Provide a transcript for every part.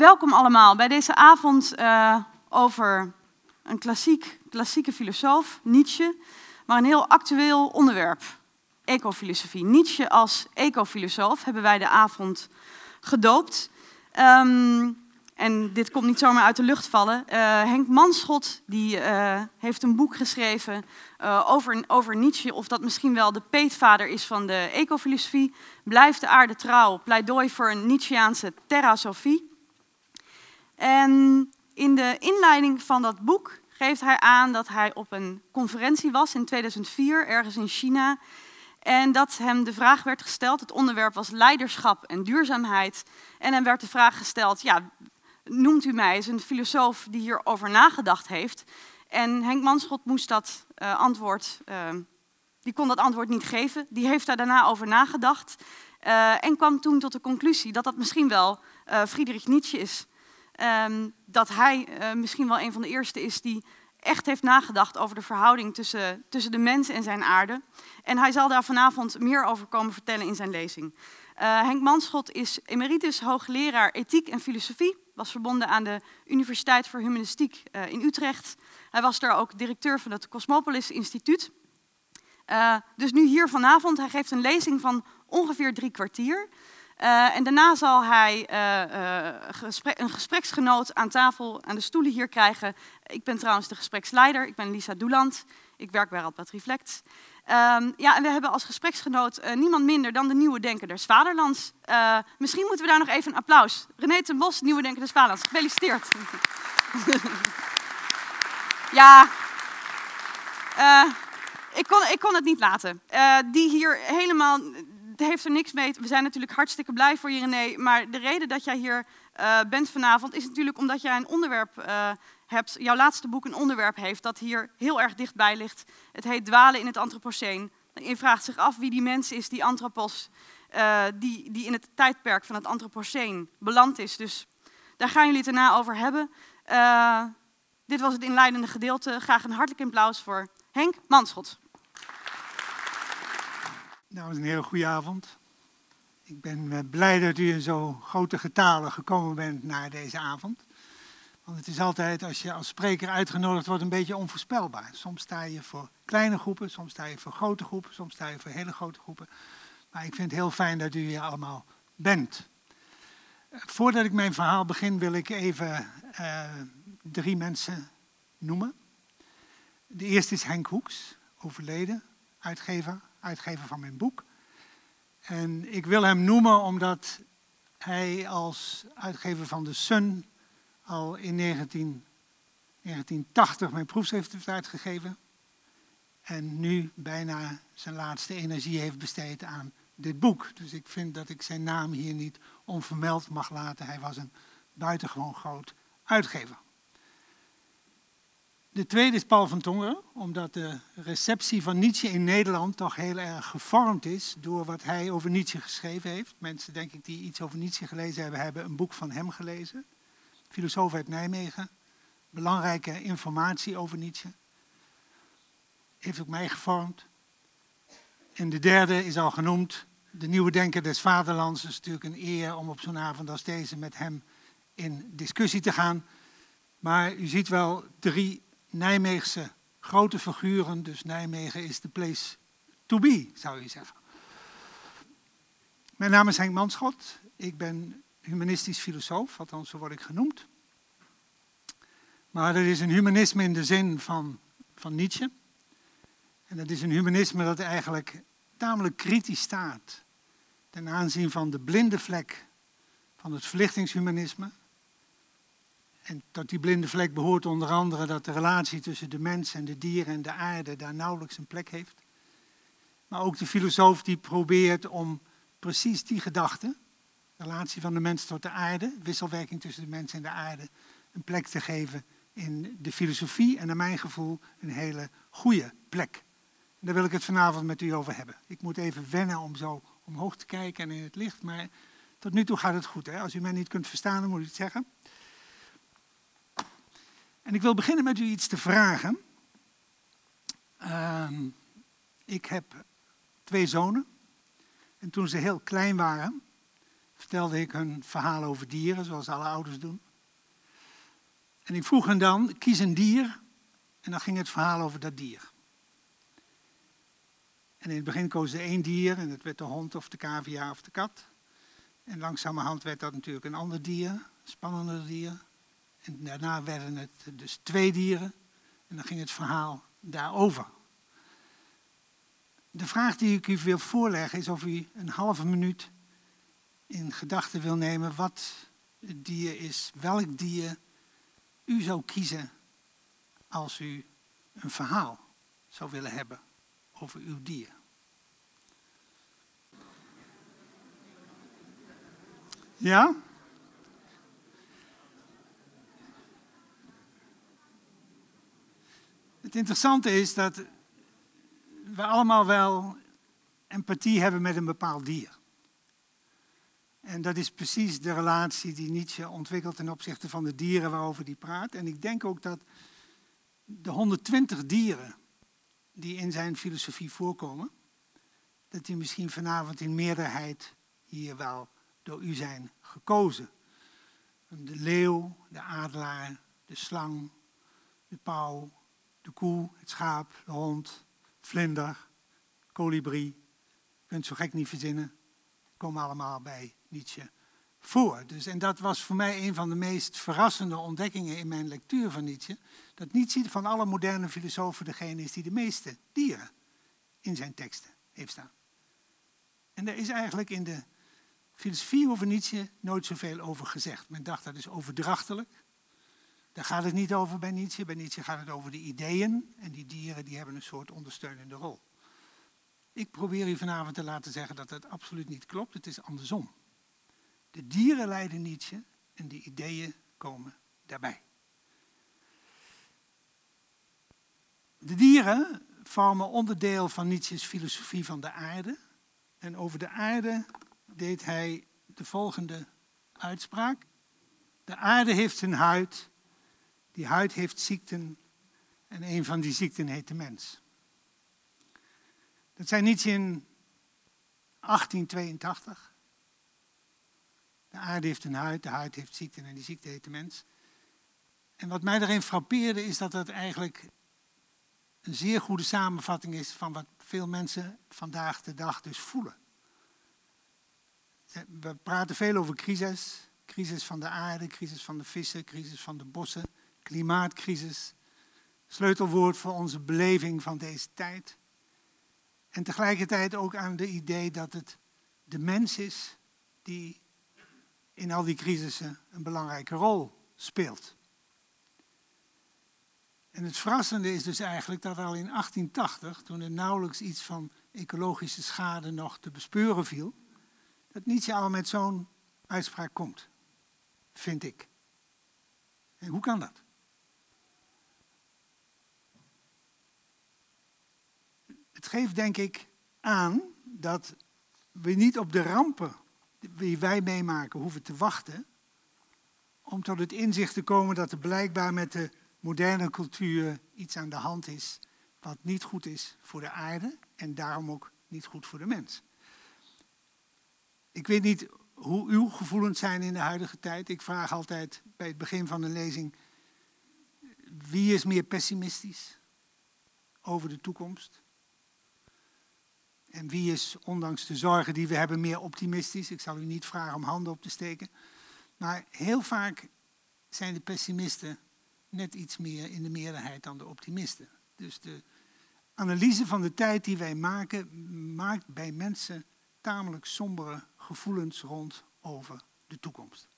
welkom allemaal bij deze avond uh, over een klassiek, klassieke filosoof, Nietzsche, maar een heel actueel onderwerp, ecofilosofie. Nietzsche als ecofilosoof hebben wij de avond gedoopt. Um, en dit komt niet zomaar uit de lucht vallen. Uh, Henk Manschot die, uh, heeft een boek geschreven over, over Nietzsche, of dat misschien wel de peetvader is van de ecofilosofie. Blijft de aarde trouw, pleidooi voor een Nietzscheaanse terrasofie. En in de inleiding van dat boek geeft hij aan dat hij op een conferentie was in 2004, ergens in China. En dat hem de vraag werd gesteld, het onderwerp was leiderschap en duurzaamheid. En hem werd de vraag gesteld, ja, noemt u mij eens een filosoof die hierover nagedacht heeft? En Henk Manschot moest dat uh, antwoord, uh, die kon dat antwoord niet geven. Die heeft daar daarna over nagedacht uh, en kwam toen tot de conclusie dat dat misschien wel Friedrich Nietzsche is. Um, dat hij misschien wel een van de eerste is die echt heeft nagedacht over de verhouding tussen, tussen de mens en zijn aarde. En hij zal daar vanavond meer over komen vertellen in zijn lezing. Henk Manschot is emeritus hoogleraar ethiek en filosofie was verbonden aan de Universiteit voor Humanistiek uh, in Utrecht. Hij was daar ook directeur van het Cosmopolis Instituut. Dus nu hier vanavond, hij geeft een lezing van ongeveer drie kwartier. Uh, en daarna zal hij gesprek, een gespreksgenoot aan tafel, aan de stoelen hier krijgen. Ik ben trouwens de gespreksleider, ik ben Lisa Doeland. Ik werk bij Radboud Reflect. Um, ja, en we hebben als gespreksgenoot niemand minder dan de nieuwe Denker des Vaderlands. Misschien moeten we daar nog even een applaus. René ten Bos, nieuwe Denker des Vaderlands. Gefeliciteerd. ja, ik, kon, ik kon het niet laten. die hier helemaal, heeft er niks mee. We zijn natuurlijk hartstikke blij voor je René. Maar de reden dat jij hier bent vanavond is natuurlijk omdat jij een onderwerp hebt, jouw laatste boek een onderwerp heeft dat hier heel erg dichtbij ligt. Het heet Dwalen in het Anthropoceen. Je vraagt zich af wie die mens is, die Anthropos, uh, die, die in het tijdperk van het Anthropoceen beland is. Dus daar gaan jullie het daarna over hebben. Dit was het inleidende gedeelte. Graag een hartelijk applaus voor Henk Manschot. Dames en heren, goede avond. Ik ben eh, blij dat u in zo grote getalen gekomen bent naar deze avond. Want het is altijd, als je als spreker uitgenodigd wordt, een beetje onvoorspelbaar. Soms sta je voor kleine groepen, soms sta je voor grote groepen, soms sta je voor hele grote groepen. Maar ik vind het heel fijn dat u hier allemaal bent. Voordat ik mijn verhaal begin, wil ik even uh, drie mensen noemen. De eerste is Henk Hoeks, overleden, uitgever, uitgever van mijn boek. En ik wil hem noemen omdat hij als uitgever van de Sun al in 19, 1980 mijn proefschrift heeft uitgegeven. En nu bijna zijn laatste energie heeft besteed aan dit boek. Dus ik vind dat ik zijn naam hier niet onvermeld mag laten. Hij was een buitengewoon groot uitgever. De tweede is Paul van Tongeren, omdat de receptie van Nietzsche in Nederland toch heel erg gevormd is door wat hij over Nietzsche geschreven heeft. Mensen, denk ik, die iets over Nietzsche gelezen hebben, hebben een boek van hem gelezen filosoof uit Nijmegen. Belangrijke informatie over Nietzsche. Heeft ook mij gevormd. En de derde is al genoemd. De nieuwe denker des vaderlands. Het is natuurlijk een eer om op zo'n avond als deze met hem in discussie te gaan. Maar u ziet wel drie Nijmeegse grote figuren. Dus Nijmegen is de place to be, zou je zeggen. Mijn naam is Henk Manschot. Ik ben humanistisch filosoof, althans zo word ik genoemd. Maar dat is een humanisme in de zin van, van Nietzsche. En dat is een humanisme dat eigenlijk tamelijk kritisch staat ten aanzien van de blinde vlek van het verlichtingshumanisme. En tot die blinde vlek behoort onder andere dat de relatie tussen de mens en de dieren en de aarde daar nauwelijks een plek heeft. Maar ook de filosoof die probeert om precies die gedachte, relatie van de mens tot de aarde, wisselwerking tussen de mens en de aarde, een plek te geven in de filosofie en naar mijn gevoel een hele goede plek. Daar wil ik het vanavond met u over hebben. Ik moet even wennen om zo omhoog te kijken en in het licht, maar tot nu toe gaat het goed. Hè? Als u mij niet kunt verstaan, dan moet u het zeggen. En ik wil beginnen met u iets te vragen. Uh, ik heb twee zonen. En toen ze heel klein waren, vertelde ik hun verhaal over dieren, zoals alle ouders doen. En ik vroeg hen dan, kies een dier, en dan ging het verhaal over dat dier. En in het begin kozen ze één dier, en dat werd de hond of de cavia of de kat. En langzamerhand werd dat natuurlijk een ander dier, een spannender dier. En daarna werden het dus twee dieren, en dan ging het verhaal daarover. De vraag die ik u wil voorleggen is of u een halve minuut in gedachten wil nemen wat het dier is, welk dier u zou kiezen als u een verhaal zou willen hebben over uw dier. Ja? Het interessante is dat we allemaal wel empathie hebben met een bepaald dier. En dat is precies de relatie die Nietzsche ontwikkelt ten opzichte van de dieren waarover hij praat. En ik denk ook dat de 120 dieren die in zijn filosofie voorkomen, dat die misschien vanavond in meerderheid hier wel door u zijn gekozen. De leeuw, de adelaar, de slang, de pauw, de koe, het schaap, de hond, vlinder, kolibrie. Je kunt zo gek niet verzinnen. Komen allemaal bij Nietzsche voor. Dus, en dat was voor mij een van de meest verrassende ontdekkingen in mijn lectuur van Nietzsche. Dat Nietzsche van alle moderne filosofen degene is die de meeste dieren in zijn teksten heeft staan. En er is eigenlijk in de filosofie over Nietzsche nooit zoveel over gezegd. Men dacht dat is overdrachtelijk. Daar gaat het niet over bij Nietzsche. Bij Nietzsche gaat het over de ideeën. En die dieren die hebben een soort ondersteunende rol. Ik probeer u vanavond te laten zeggen dat dat absoluut niet klopt. Het is andersom. De dieren leiden Nietzsche en de ideeën komen daarbij. De dieren vormen onderdeel van Nietzsche's filosofie van de aarde. En over de aarde deed hij de volgende uitspraak. De aarde heeft een huid, die huid heeft ziekten en een van die ziekten heet de mens. Dat zei Nietzsche in 1882. De aarde heeft een huid, de huid heeft ziekten en die ziekte heet de mens. En wat mij daarin frappeerde is dat dat eigenlijk een zeer goede samenvatting is van wat veel mensen vandaag de dag dus voelen. We praten veel over crisis. Crisis van de aarde, crisis van de vissen, crisis van de bossen, klimaatcrisis. Sleutelwoord voor onze beleving van deze tijd. En tegelijkertijd ook aan de idee dat het de mens is die in al die crisissen een belangrijke rol speelt. En het verrassende is dus eigenlijk dat al in 1880, toen er nauwelijks iets van ecologische schade nog te bespeuren viel, dat Nietzsche al met zo'n uitspraak komt, vind ik. En hoe kan dat? Het geeft denk ik aan dat we niet op de rampen die wij meemaken hoeven te wachten om tot het inzicht te komen dat er blijkbaar met de moderne cultuur iets aan de hand is wat niet goed is voor de aarde en daarom ook niet goed voor de mens. Ik weet niet hoe uw gevoelens zijn in de huidige tijd. Ik vraag altijd bij het begin van een lezing, wie is meer pessimistisch over de toekomst? En wie is, ondanks de zorgen die we hebben, meer optimistisch? Ik zal u niet vragen om handen op te steken. Maar heel vaak zijn de pessimisten net iets meer in de meerderheid dan de optimisten. Dus de analyse van de tijd die wij maken, maakt bij mensen tamelijk sombere gevoelens rond over de toekomst.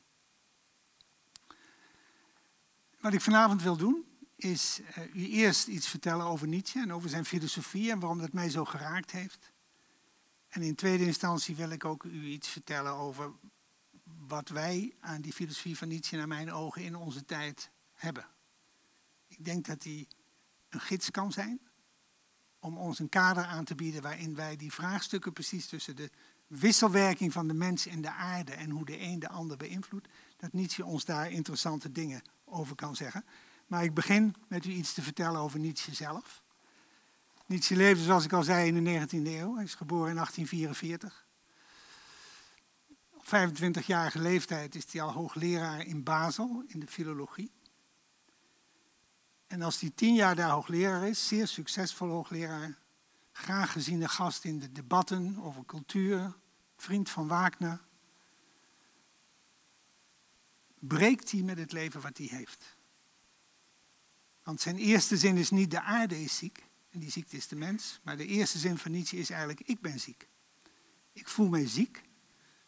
Wat ik vanavond wil doen, is uh, u eerst iets vertellen over Nietzsche en over zijn filosofie en waarom dat mij zo geraakt heeft. En in tweede instantie wil ik ook u iets vertellen over wat wij aan die filosofie van Nietzsche naar mijn ogen in onze tijd hebben. Ik denk dat die een gids kan zijn om ons een kader aan te bieden waarin wij die vraagstukken precies tussen de wisselwerking van de mens en de aarde en hoe de een de ander beïnvloedt, dat Nietzsche ons daar interessante dingen over kan zeggen. Maar ik begin met u iets te vertellen over Nietzsche zelf. Nietzsche leefde, zoals ik al zei, in de 19e eeuw. Hij is geboren in 1844. Op 25-jarige leeftijd is hij al hoogleraar in Basel in de filologie. En als hij tien jaar daar hoogleraar is, zeer succesvol hoogleraar, graag geziene gast in de debatten over cultuur, vriend van Wagner, breekt hij met het leven wat hij heeft. Want zijn eerste zin is niet de aarde is ziek, en die ziekte is de mens, maar de eerste zin van Nietzsche is eigenlijk ik ben ziek. Ik voel mij ziek,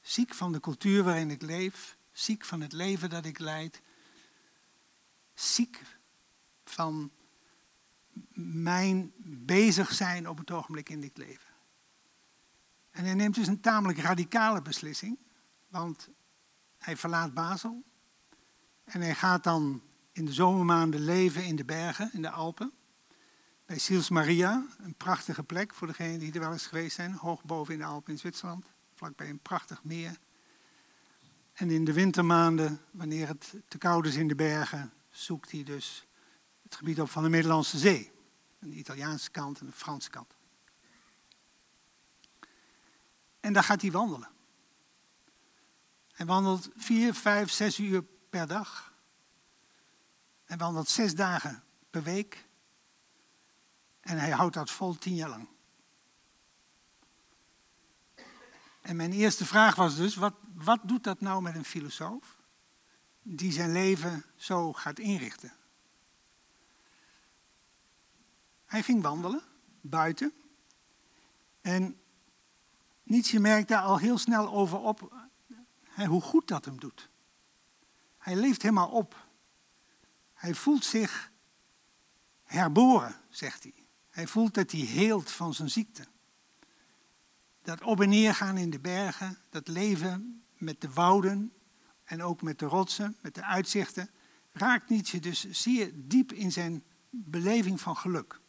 ziek van de cultuur waarin ik leef, ziek van het leven dat ik leid, ziek van mijn bezig zijn op het ogenblik in dit leven. En hij neemt dus een tamelijk radicale beslissing, want hij verlaat Basel en hij gaat dan in de zomermaanden leven in de bergen, in de Alpen. Bij Sils Maria, een prachtige plek voor degenen die er wel eens geweest zijn, hoog boven in de Alpen in Zwitserland, vlakbij een prachtig meer. En in de wintermaanden, wanneer het te koud is in de bergen, zoekt hij dus het gebied op van de Middellandse Zee. Aan de Italiaanse kant en de Franse kant. En daar gaat hij wandelen. Hij wandelt vier, vijf, zes uur per dag. Hij wandelt zes dagen per week. En hij houdt dat vol tien jaar lang. En mijn eerste vraag was dus, wat, wat doet dat nou met een filosoof die zijn leven zo gaat inrichten? Hij ging wandelen, buiten. En Nietzsche merkt daar al heel snel over op hoe goed dat hem doet. Hij leeft helemaal op. Hij voelt zich herboren, zegt hij. Hij voelt dat hij heelt van zijn ziekte. Dat op en neer gaan in de bergen, dat leven met de wouden en ook met de rotsen, met de uitzichten, raakt Nietzsche dus zeer diep in zijn beleving van geluk.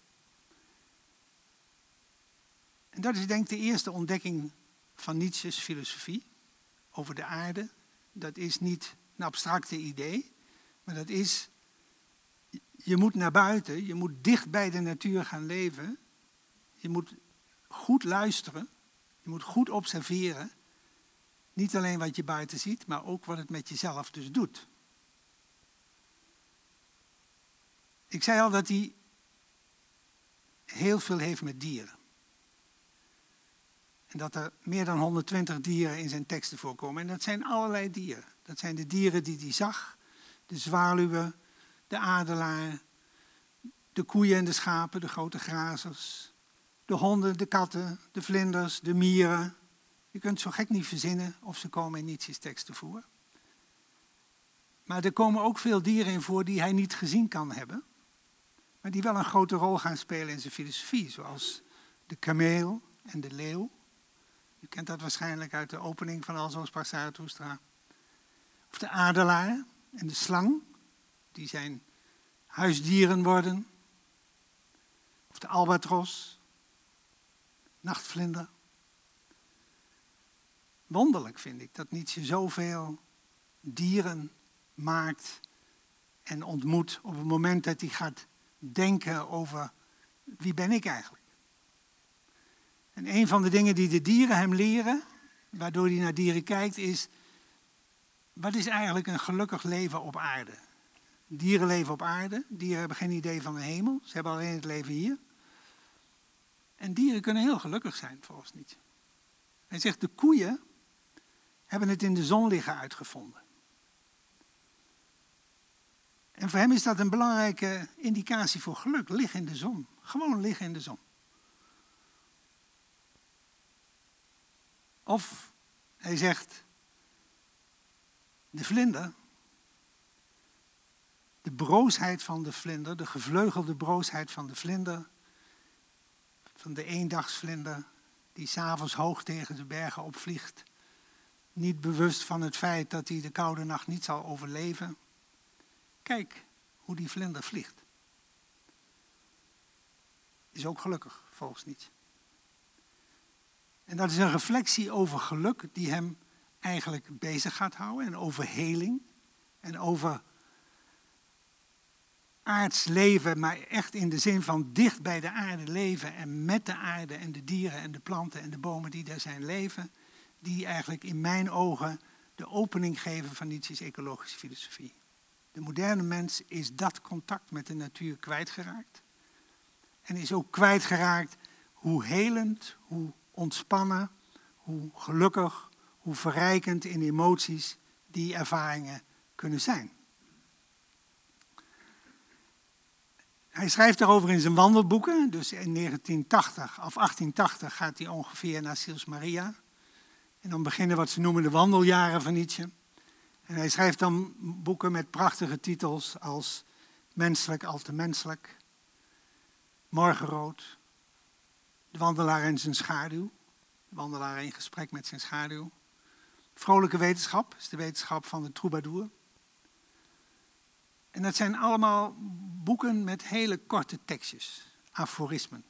En dat is denk ik de eerste ontdekking van Nietzsche's filosofie over de aarde. Dat is niet een abstracte idee, maar dat is, je moet naar buiten, je moet dicht bij de natuur gaan leven. Je moet goed luisteren, je moet goed observeren. Niet alleen wat je buiten ziet, maar ook wat het met jezelf dus doet. Ik zei al dat hij heel veel heeft met dieren. En dat er meer dan 120 dieren in zijn teksten voorkomen. En dat zijn allerlei dieren. Dat zijn de dieren die hij zag. De zwaluwen, de adelaar, de koeien en de schapen, de grote grazers. De honden, de katten, de vlinders, de mieren. Je kunt zo gek niet verzinnen of ze komen in Nietzsche's teksten voor. Maar er komen ook veel dieren in voor die hij niet gezien kan hebben. Maar die wel een grote rol gaan spelen in zijn filosofie. Zoals de kameel en de leeuw. U kent dat waarschijnlijk uit de opening van Alzo sprak. Of de adelaar en de slang, die zijn huisdieren worden. Of de albatros, nachtvlinder. Wonderlijk vind ik dat Nietzsche zoveel dieren maakt en ontmoet op het moment dat hij gaat denken over wie ben ik eigenlijk. En een van de dingen die de dieren hem leren, waardoor hij naar dieren kijkt, is wat is eigenlijk een gelukkig leven op aarde? Dieren leven op aarde, dieren hebben geen idee van de hemel, ze hebben alleen het leven hier. En dieren kunnen heel gelukkig zijn, volgens niet. Hij zegt, de koeien hebben het in de zon liggen uitgevonden. En voor hem is dat een belangrijke indicatie voor geluk. Liggen in de zon. Gewoon liggen in de zon. Of hij zegt, de vlinder, de broosheid van de vlinder, de gevleugelde broosheid van de vlinder, van de eendagsvlinder die s'avonds hoog tegen de bergen opvliegt, niet bewust van het feit dat hij de koude nacht niet zal overleven. Kijk hoe die vlinder vliegt. Is ook gelukkig, volgens niet. En dat is een reflectie over geluk die hem eigenlijk bezig gaat houden en over heling en over aards leven, maar echt in de zin van dicht bij de aarde leven en met de aarde en de dieren en de planten en de bomen die daar zijn leven. die eigenlijk in mijn ogen de opening geven van Nietzsche's ecologische filosofie. De moderne mens is dat contact met de natuur kwijtgeraakt. En is ook kwijtgeraakt hoe helend, hoe ontspannen, hoe gelukkig, hoe verrijkend in emoties die ervaringen kunnen zijn. Hij schrijft daarover in zijn wandelboeken. Dus in 1980 of 1880 gaat hij ongeveer naar Sils Maria. En dan beginnen wat ze noemen de wandeljaren van Nietzsche. En hij schrijft dan boeken met prachtige titels als Menselijk al te menselijk, Morgenrood, De wandelaar en zijn schaduw, De wandelaar in gesprek met zijn schaduw. Vrolijke wetenschap is de wetenschap van de troubadour. En dat zijn allemaal boeken met hele korte tekstjes, aforismen.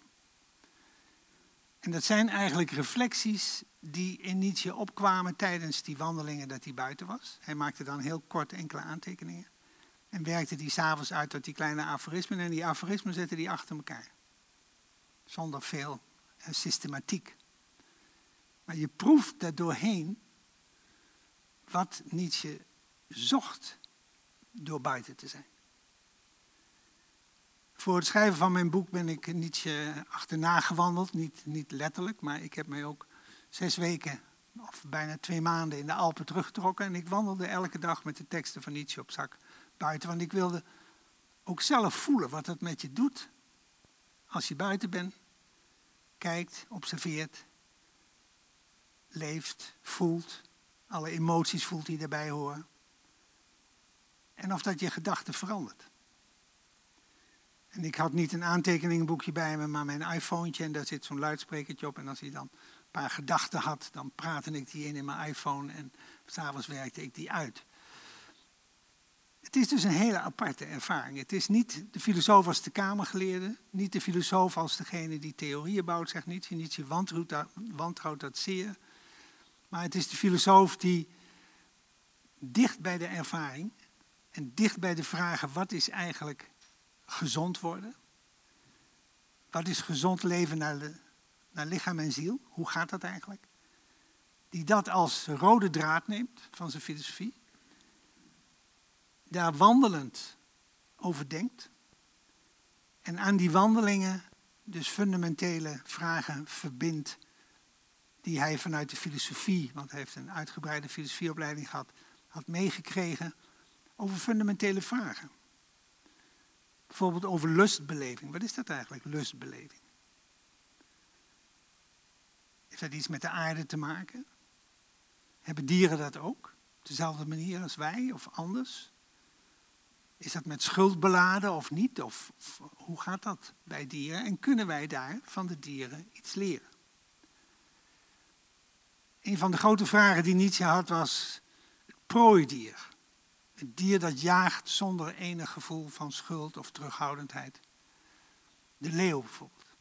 En dat zijn eigenlijk reflecties die in Nietzsche opkwamen tijdens die wandelingen dat hij buiten was. Hij maakte dan heel kort enkele aantekeningen. En werkte die s'avonds uit tot die kleine aforismen. En die aforismen zette hij achter elkaar. Zonder veel systematiek. Maar je proeft daar doorheen wat Nietzsche zocht door buiten te zijn. Voor het schrijven van mijn boek ben ik Nietzsche achterna gewandeld. Niet, niet letterlijk, maar ik heb mij ook zes weken of bijna twee maanden in de Alpen teruggetrokken. En ik wandelde elke dag met de teksten van Nietzsche op zak buiten. Want ik wilde ook zelf voelen wat het met je doet. Als je buiten bent, kijkt, observeert, leeft, voelt. Alle emoties voelt die daarbij horen. En of dat je gedachten verandert. En ik had niet een aantekeningenboekje bij me, maar mijn iPhone. En daar zit zo'n luidsprekertje op. En als hij dan een paar gedachten had, dan praatte ik die in in mijn iPhone. En s'avonds werkte ik die uit. Het is dus een hele aparte ervaring. Het is niet de filosoof als de kamergeleerde, niet de filosoof als degene die theorieën bouwt, zegt Nietzsche. Nietzsche wantrouwt dat, wantrouwt dat zeer. Maar het is de filosoof die dicht bij de ervaring en dicht bij de vragen wat is eigenlijk gezond worden? Wat is gezond leven naar, naar lichaam en ziel? Hoe gaat dat eigenlijk? Die dat als rode draad neemt van zijn filosofie. Daar wandelend over denkt. En aan die wandelingen dus fundamentele vragen verbindt die hij vanuit de filosofie, want hij heeft een uitgebreide filosofieopleiding gehad, had meegekregen over fundamentele vragen. Bijvoorbeeld over lustbeleving. Wat is dat eigenlijk, lustbeleving? Heeft dat iets met de aarde te maken? Hebben dieren dat ook? Op dezelfde manier als wij of anders? Is dat met schuld beladen of niet? Of, hoe gaat dat bij dieren? En kunnen wij daar van de dieren iets leren? Een van de grote vragen die Nietzsche had was prooidier. Het dier dat jaagt zonder enig gevoel van schuld of terughoudendheid. De leeuw bijvoorbeeld.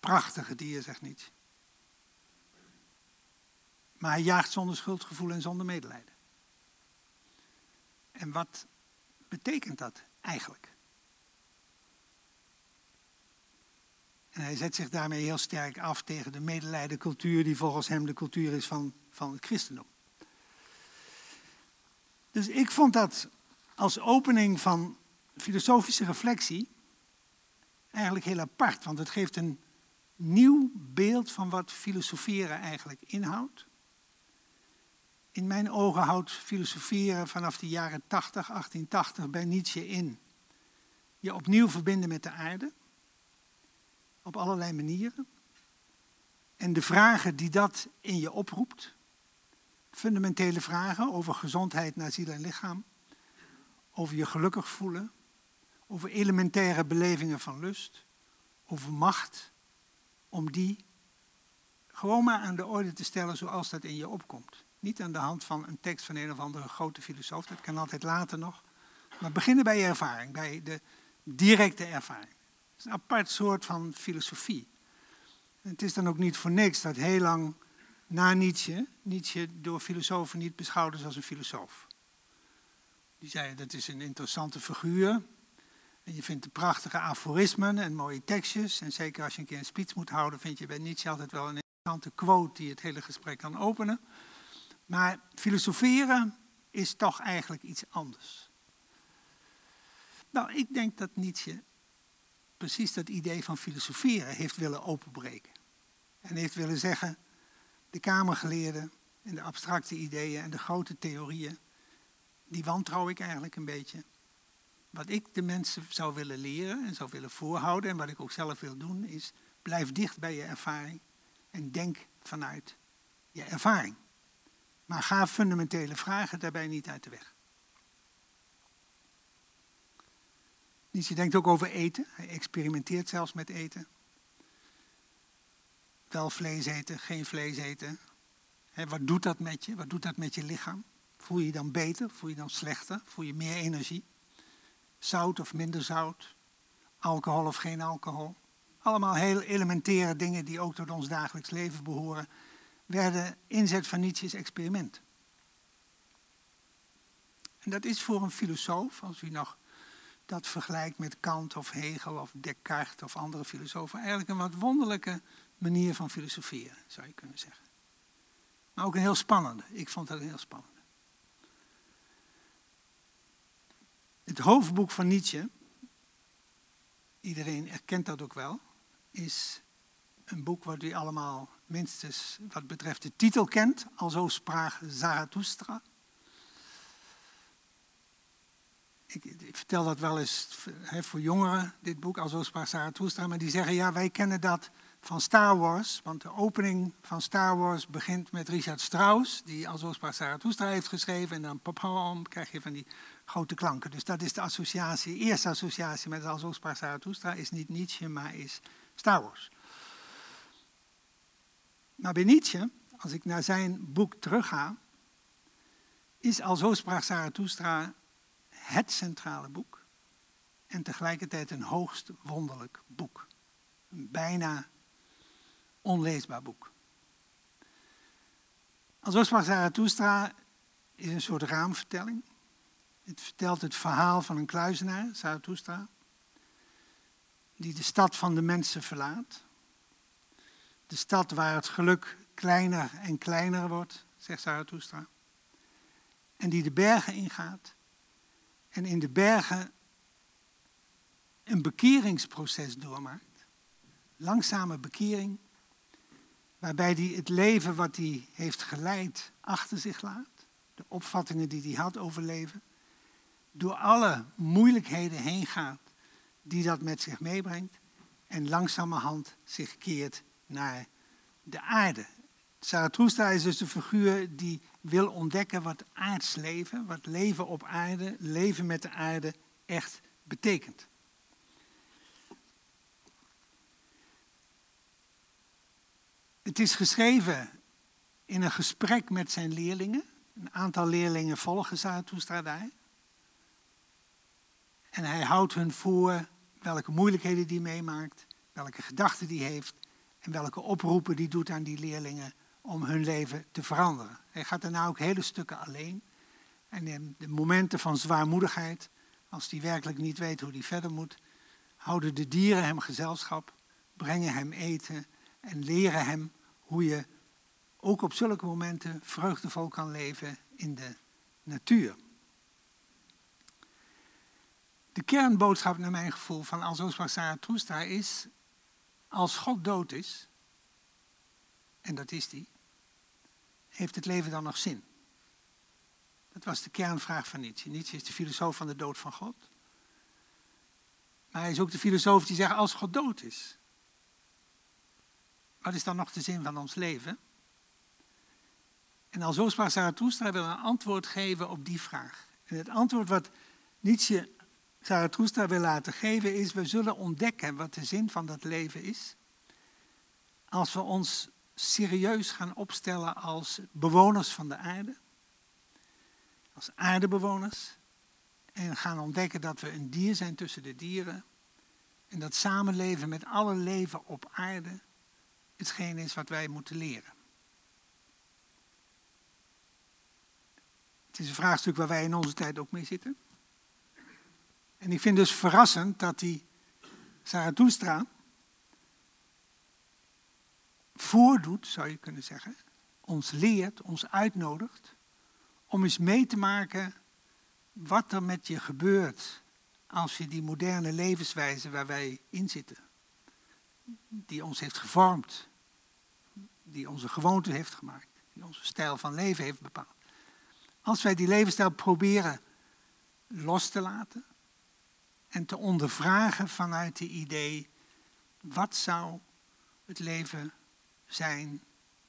Prachtige dier, zegt Nietzsche. Maar hij jaagt zonder schuldgevoel en zonder medelijden. En wat betekent dat eigenlijk? En hij zet zich daarmee heel sterk af tegen de medelijdencultuur die volgens hem de cultuur is van, van het christendom. Dus ik vond dat als opening van filosofische reflectie eigenlijk heel apart, want het geeft een nieuw beeld van wat filosoferen eigenlijk inhoudt. In mijn ogen houdt filosoferen vanaf de jaren 80, 1880 bij Nietzsche in. Je opnieuw verbinden met de aarde, op allerlei manieren. En de vragen die dat in je oproept, fundamentele vragen over gezondheid naar ziel en lichaam, over je gelukkig voelen, over elementaire belevingen van lust, over macht, om die gewoon maar aan de orde te stellen zoals dat in je opkomt. Niet aan de hand van een tekst van een of andere grote filosoof, dat kan altijd later nog. Maar beginnen bij je ervaring, bij de directe ervaring. Het is een apart soort van filosofie. Het is dan ook niet voor niks dat heel lang na Nietzsche, Nietzsche door filosofen niet beschouwd als een filosoof. Die zeiden dat is een interessante figuur. En je vindt de prachtige aforismen en mooie tekstjes. En zeker als je een keer een speech moet houden, vind je bij Nietzsche altijd wel een interessante quote die het hele gesprek kan openen. Maar filosoferen is toch eigenlijk iets anders. Nou, ik denk dat Nietzsche precies dat idee van filosoferen heeft willen openbreken. En heeft willen zeggen, de kamergeleerden en de abstracte ideeën en de grote theorieën, die wantrouw ik eigenlijk een beetje. Wat ik de mensen zou willen leren en zou willen voorhouden en wat ik ook zelf wil doen, is blijf dicht bij je ervaring en denk vanuit je ervaring. Maar ga fundamentele vragen daarbij niet uit de weg. Nietzsche denkt ook over eten. Hij experimenteert zelfs met eten. Wel vlees eten, geen vlees eten. wat doet dat met je? Wat doet dat met je lichaam? Voel je je dan beter? Voel je je dan slechter? Voel je meer energie? Zout of minder zout? Alcohol of geen alcohol? Allemaal heel elementaire dingen die ook tot ons dagelijks leven behoren, werden inzet van Nietzsche's experiment. En dat is voor een filosoof, als u nog dat vergelijkt met Kant of Hegel of Descartes of andere filosofen, eigenlijk een wat wonderlijke manier van filosoferen, zou je kunnen zeggen. Maar ook een heel spannende. Ik vond dat een heel spannende. Het hoofdboek van Nietzsche, iedereen erkent dat ook wel, is een boek wat u allemaal minstens wat betreft de titel kent, alzo sprak Zarathustra. Ik, vertel dat wel eens voor jongeren, dit boek, alzo sprak Zarathustra, maar die zeggen ja, wij kennen dat van Star Wars, want de opening van Star Wars begint met Richard Strauss, die alzo sprak Zarathustra heeft geschreven, en dan pop krijg je van die grote klanken. Dus dat is de associatie, eerste associatie met alzo sprak Zarathustra is niet Nietzsche, maar is Star Wars. Maar bij Nietzsche, als ik naar zijn boek terugga, is al zo sprak Zarathustra het centrale boek en tegelijkertijd een hoogst wonderlijk boek. Bijna onleesbaar boek. Al sprak Zarathustra is een soort raamvertelling. Het vertelt het verhaal van een kluizenaar, Zarathustra, die de stad van de mensen verlaat. De stad waar het geluk kleiner en kleiner wordt, zegt Zarathustra. En die de bergen ingaat. En in de bergen een bekeringsproces doormaakt. Langzame bekering. Waarbij hij het leven wat hij heeft geleid achter zich laat. De opvattingen die hij had over leven. Door alle moeilijkheden heen gaat die dat met zich meebrengt en langzamerhand zich keert naar de aarde. Zarathustra is dus de figuur die wil ontdekken wat aards leven, wat leven op aarde, leven met de aarde echt betekent. Het is geschreven in een gesprek met zijn leerlingen. Een aantal leerlingen volgen Zarathustra. En hij houdt hun voor welke moeilijkheden die meemaakt, welke gedachten die heeft en welke oproepen die doet aan die leerlingen om hun leven te veranderen. Hij gaat daarna ook hele stukken alleen. En in de momenten van zwaarmoedigheid, als hij werkelijk niet weet hoe hij verder moet, houden de dieren hem gezelschap, brengen hem eten en leren hem hoe je ook op zulke momenten vreugdevol kan leven in de natuur. De kernboodschap naar mijn gevoel van Alzo sprak Zarathustra is, als God dood is, en dat is die, heeft het leven dan nog zin? Dat was de kernvraag van Nietzsche. Nietzsche is de filosoof van de dood van God. Maar hij is ook de filosoof die zegt, als God dood is, wat is dan nog de zin van ons leven? En Alzo sprak Zarathustra wil een antwoord geven op die vraag. En het antwoord wat Nietzsche Zarathustra wil laten geven is, we zullen ontdekken wat de zin van dat leven is. Als we ons serieus gaan opstellen als bewoners van de aarde. Als aardebewoners. En gaan ontdekken dat we een dier zijn tussen de dieren. En dat samenleven met alle leven op aarde hetgeen is wat wij moeten leren. Het is een vraagstuk waar wij in onze tijd ook mee zitten. En ik vind dus verrassend dat die Zarathustra voordoet, zou je kunnen zeggen, ons leert, ons uitnodigt om eens mee te maken wat er met je gebeurt als je die moderne levenswijze waar wij in zitten, die ons heeft gevormd, die onze gewoonte heeft gemaakt, die onze stijl van leven heeft bepaald. Als wij die levensstijl proberen los te laten en te ondervragen vanuit het idee, wat zou het leven zijn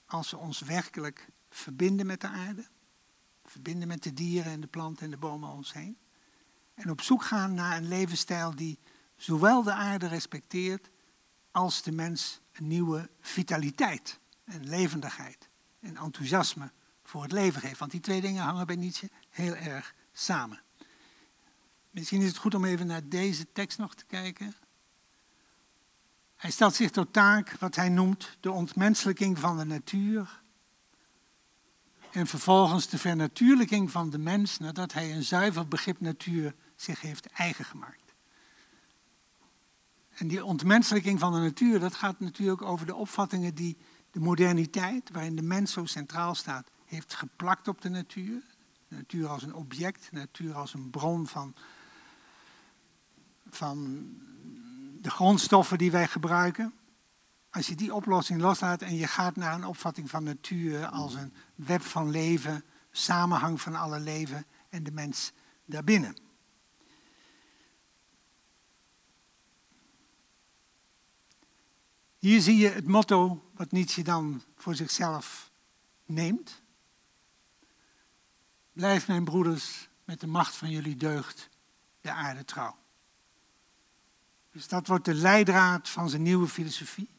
als we ons werkelijk verbinden met de aarde, verbinden met de dieren en de planten en de bomen om ons heen. En op zoek gaan naar een levensstijl die zowel de aarde respecteert als de mens een nieuwe vitaliteit en levendigheid en enthousiasme voor het leven geeft. Want die twee dingen hangen bij Nietzsche heel erg samen. Misschien is het goed om even naar deze tekst nog te kijken. Hij stelt zich tot taak wat hij noemt de ontmenselijking van de natuur. En vervolgens de vernatuurlijking van de mens nadat hij een zuiver begrip natuur zich heeft eigen gemaakt. En die ontmenselijking van de natuur, dat gaat natuurlijk over de opvattingen die de moderniteit, waarin de mens zo centraal staat, heeft geplakt op de natuur. Natuur als een object, natuur als een bron van, van de grondstoffen die wij gebruiken. Als je die oplossing loslaat en je gaat naar een opvatting van natuur als een web van leven, samenhang van alle leven en de mens daarbinnen. Hier zie je het motto wat Nietzsche dan voor zichzelf neemt. Blijf mijn broeders met de macht van jullie deugd de aarde trouw. Dus dat wordt de leidraad van zijn nieuwe filosofie.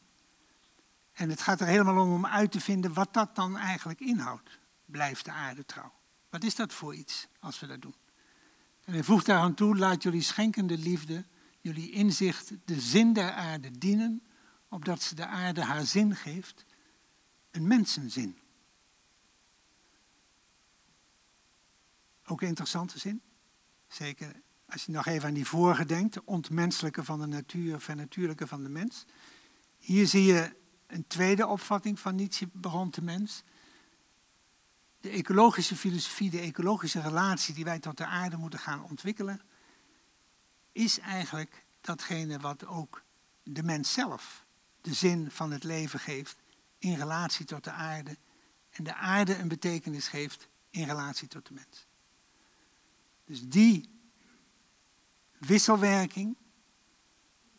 En het gaat er helemaal om om uit te vinden wat dat dan eigenlijk inhoudt. Blijf de aarde trouw. Wat is dat voor iets als we dat doen? En hij voegt daar aan toe, laat jullie schenkende liefde, jullie inzicht, de zin der aarde dienen, opdat ze de aarde haar zin geeft, een mensenzin. Ook een interessante zin. Zeker als je nog even aan die vorige denkt, de ontmenselijke van de natuur, vernatuurlijke van de mens. Hier zie je een tweede opvatting van Nietzsche rond de mens. De ecologische filosofie, de ecologische relatie die wij tot de aarde moeten gaan ontwikkelen, is eigenlijk datgene wat ook de mens zelf de zin van het leven geeft in relatie tot de aarde en de aarde een betekenis geeft in relatie tot de mens. Dus die wisselwerking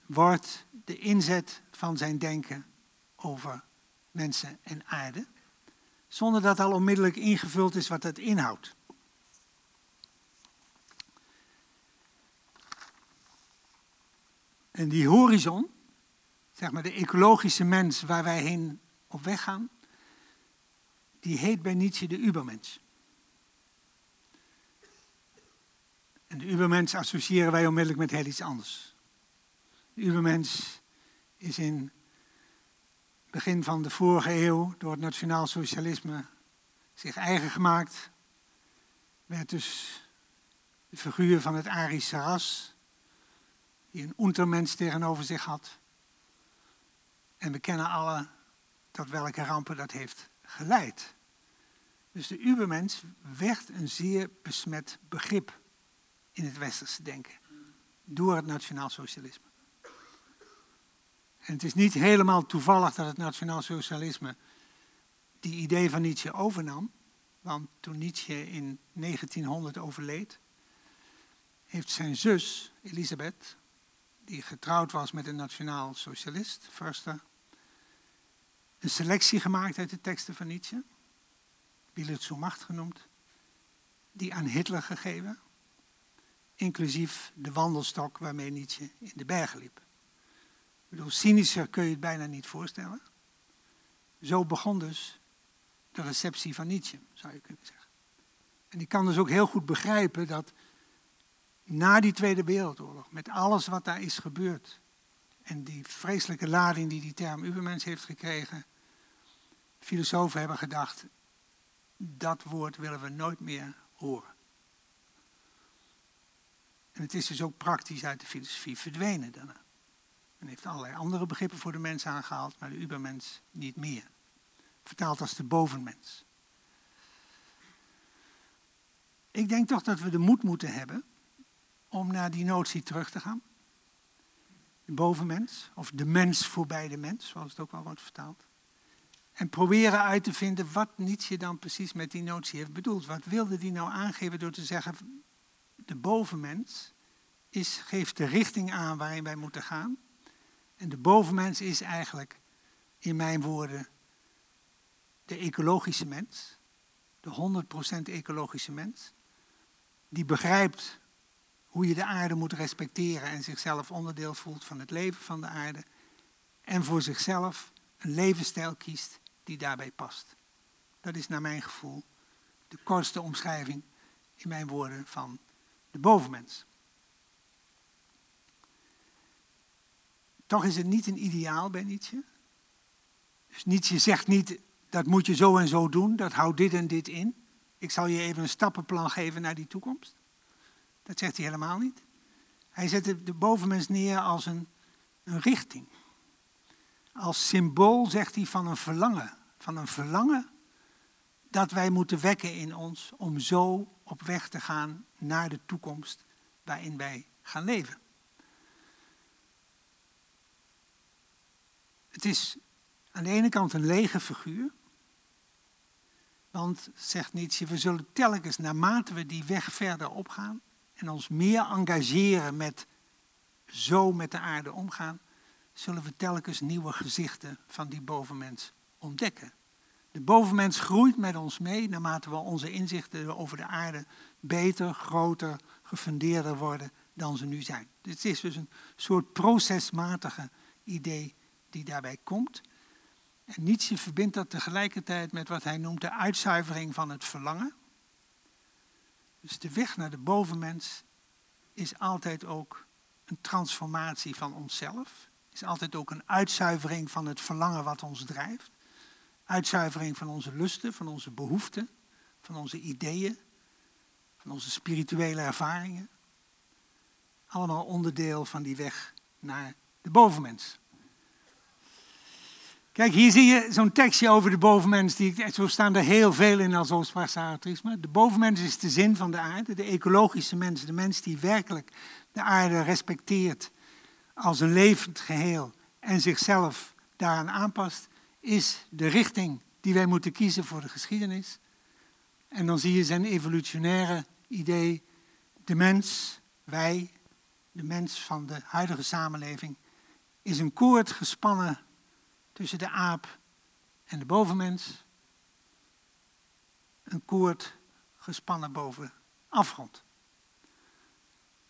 wordt de inzet van zijn denken over mensen en aarde, zonder dat al onmiddellijk ingevuld is wat het inhoudt. En die horizon, zeg maar de ecologische mens waar wij heen op weg gaan, die heet bij Nietzsche de Ubermens. En de Ubermens associëren wij onmiddellijk met heel iets anders. De Ubermens is in begin van de vorige eeuw door het nationaal socialisme zich eigen gemaakt. Werd dus de figuur van het Arische ras, die een untermens tegenover zich had. En we kennen alle tot welke rampen dat heeft geleid. Dus de Ubermens werd een zeer besmet begrip in het westerse denken. Door het nationaal socialisme. En het is niet helemaal toevallig dat het nationaal socialisme die idee van Nietzsche overnam. Want toen Nietzsche in 1900 overleed, heeft zijn zus Elisabeth, die getrouwd was met een nationaal socialist, Förster, een selectie gemaakt uit de teksten van Nietzsche, Macht genoemd, die aan Hitler gegeven, inclusief de wandelstok waarmee Nietzsche in de bergen liep. Ik bedoel, cynischer kun je het bijna niet voorstellen. Zo begon dus de receptie van Nietzsche, zou je kunnen zeggen. En ik kan dus ook heel goed begrijpen dat na die Tweede Wereldoorlog, met alles wat daar is gebeurd, en die vreselijke lading die die term Ubermens heeft gekregen, filosofen hebben gedacht, dat woord willen we nooit meer horen. En het is dus ook praktisch uit de filosofie verdwenen daarna. Men heeft allerlei andere begrippen voor de mens aangehaald, maar de ubermens niet meer. Vertaald als de bovenmens. Ik denk toch dat we de moed moeten hebben om naar die notie terug te gaan. De bovenmens, of de mens voorbij de mens, zoals het ook wel wordt vertaald. En proberen uit te vinden wat Nietzsche dan precies met die notie heeft bedoeld. Wat wilde die nou aangeven door te zeggen, de bovenmens is, geeft de richting aan waarin wij moeten gaan. En de bovenmens is eigenlijk, in mijn woorden, de ecologische mens. De 100% ecologische mens. Die begrijpt hoe je de aarde moet respecteren en zichzelf onderdeel voelt van het leven van de aarde. En voor zichzelf een levensstijl kiest die daarbij past. Dat is naar mijn gevoel de kortste omschrijving in mijn woorden van de bovenmens. Toch is het niet een ideaal bij Nietzsche. Dus Nietzsche zegt niet, dat moet je zo en zo doen, dat houdt dit en dit in. Ik zal je even een stappenplan geven naar die toekomst. Dat zegt hij helemaal niet. Hij zet de, bovenmens neer als een, een richting. Als symbool, zegt hij, van een verlangen. Van een verlangen dat wij moeten wekken in ons om zo op weg te gaan naar de toekomst waarin wij gaan leven. Het is aan de ene kant een lege figuur. Want, zegt Nietzsche, we zullen telkens naarmate we die weg verder opgaan en ons meer engageren met zo met de aarde omgaan, zullen we telkens nieuwe gezichten van die bovenmens ontdekken. De bovenmens groeit met ons mee naarmate we onze inzichten over de aarde beter, groter, gefundeerder worden dan ze nu zijn. Dit is dus een soort procesmatige idee die daarbij komt. En Nietzsche verbindt dat tegelijkertijd met wat hij noemt de uitzuivering van het verlangen. Dus de weg naar de bovenmens is altijd ook een transformatie van onszelf. Is altijd ook een uitzuivering van het verlangen wat ons drijft. Uitzuivering van onze lusten, van onze behoeften, van onze ideeën, van onze spirituele ervaringen. Allemaal onderdeel van die weg naar de bovenmens. Kijk, hier zie je zo'n tekstje over de bovenmens. Die, zo staan er heel veel in als Oostvaarts Zaratrisme. De bovenmens is de zin van de aarde, de ecologische mens. De mens die werkelijk de aarde respecteert als een levend geheel en zichzelf daaraan aanpast, is de richting die wij moeten kiezen voor de geschiedenis. En dan zie je zijn evolutionaire idee. De mens, wij, de mens van de huidige samenleving, is een koord gespannen tussen de aap en de bovenmens. Een koord gespannen boven afgrond.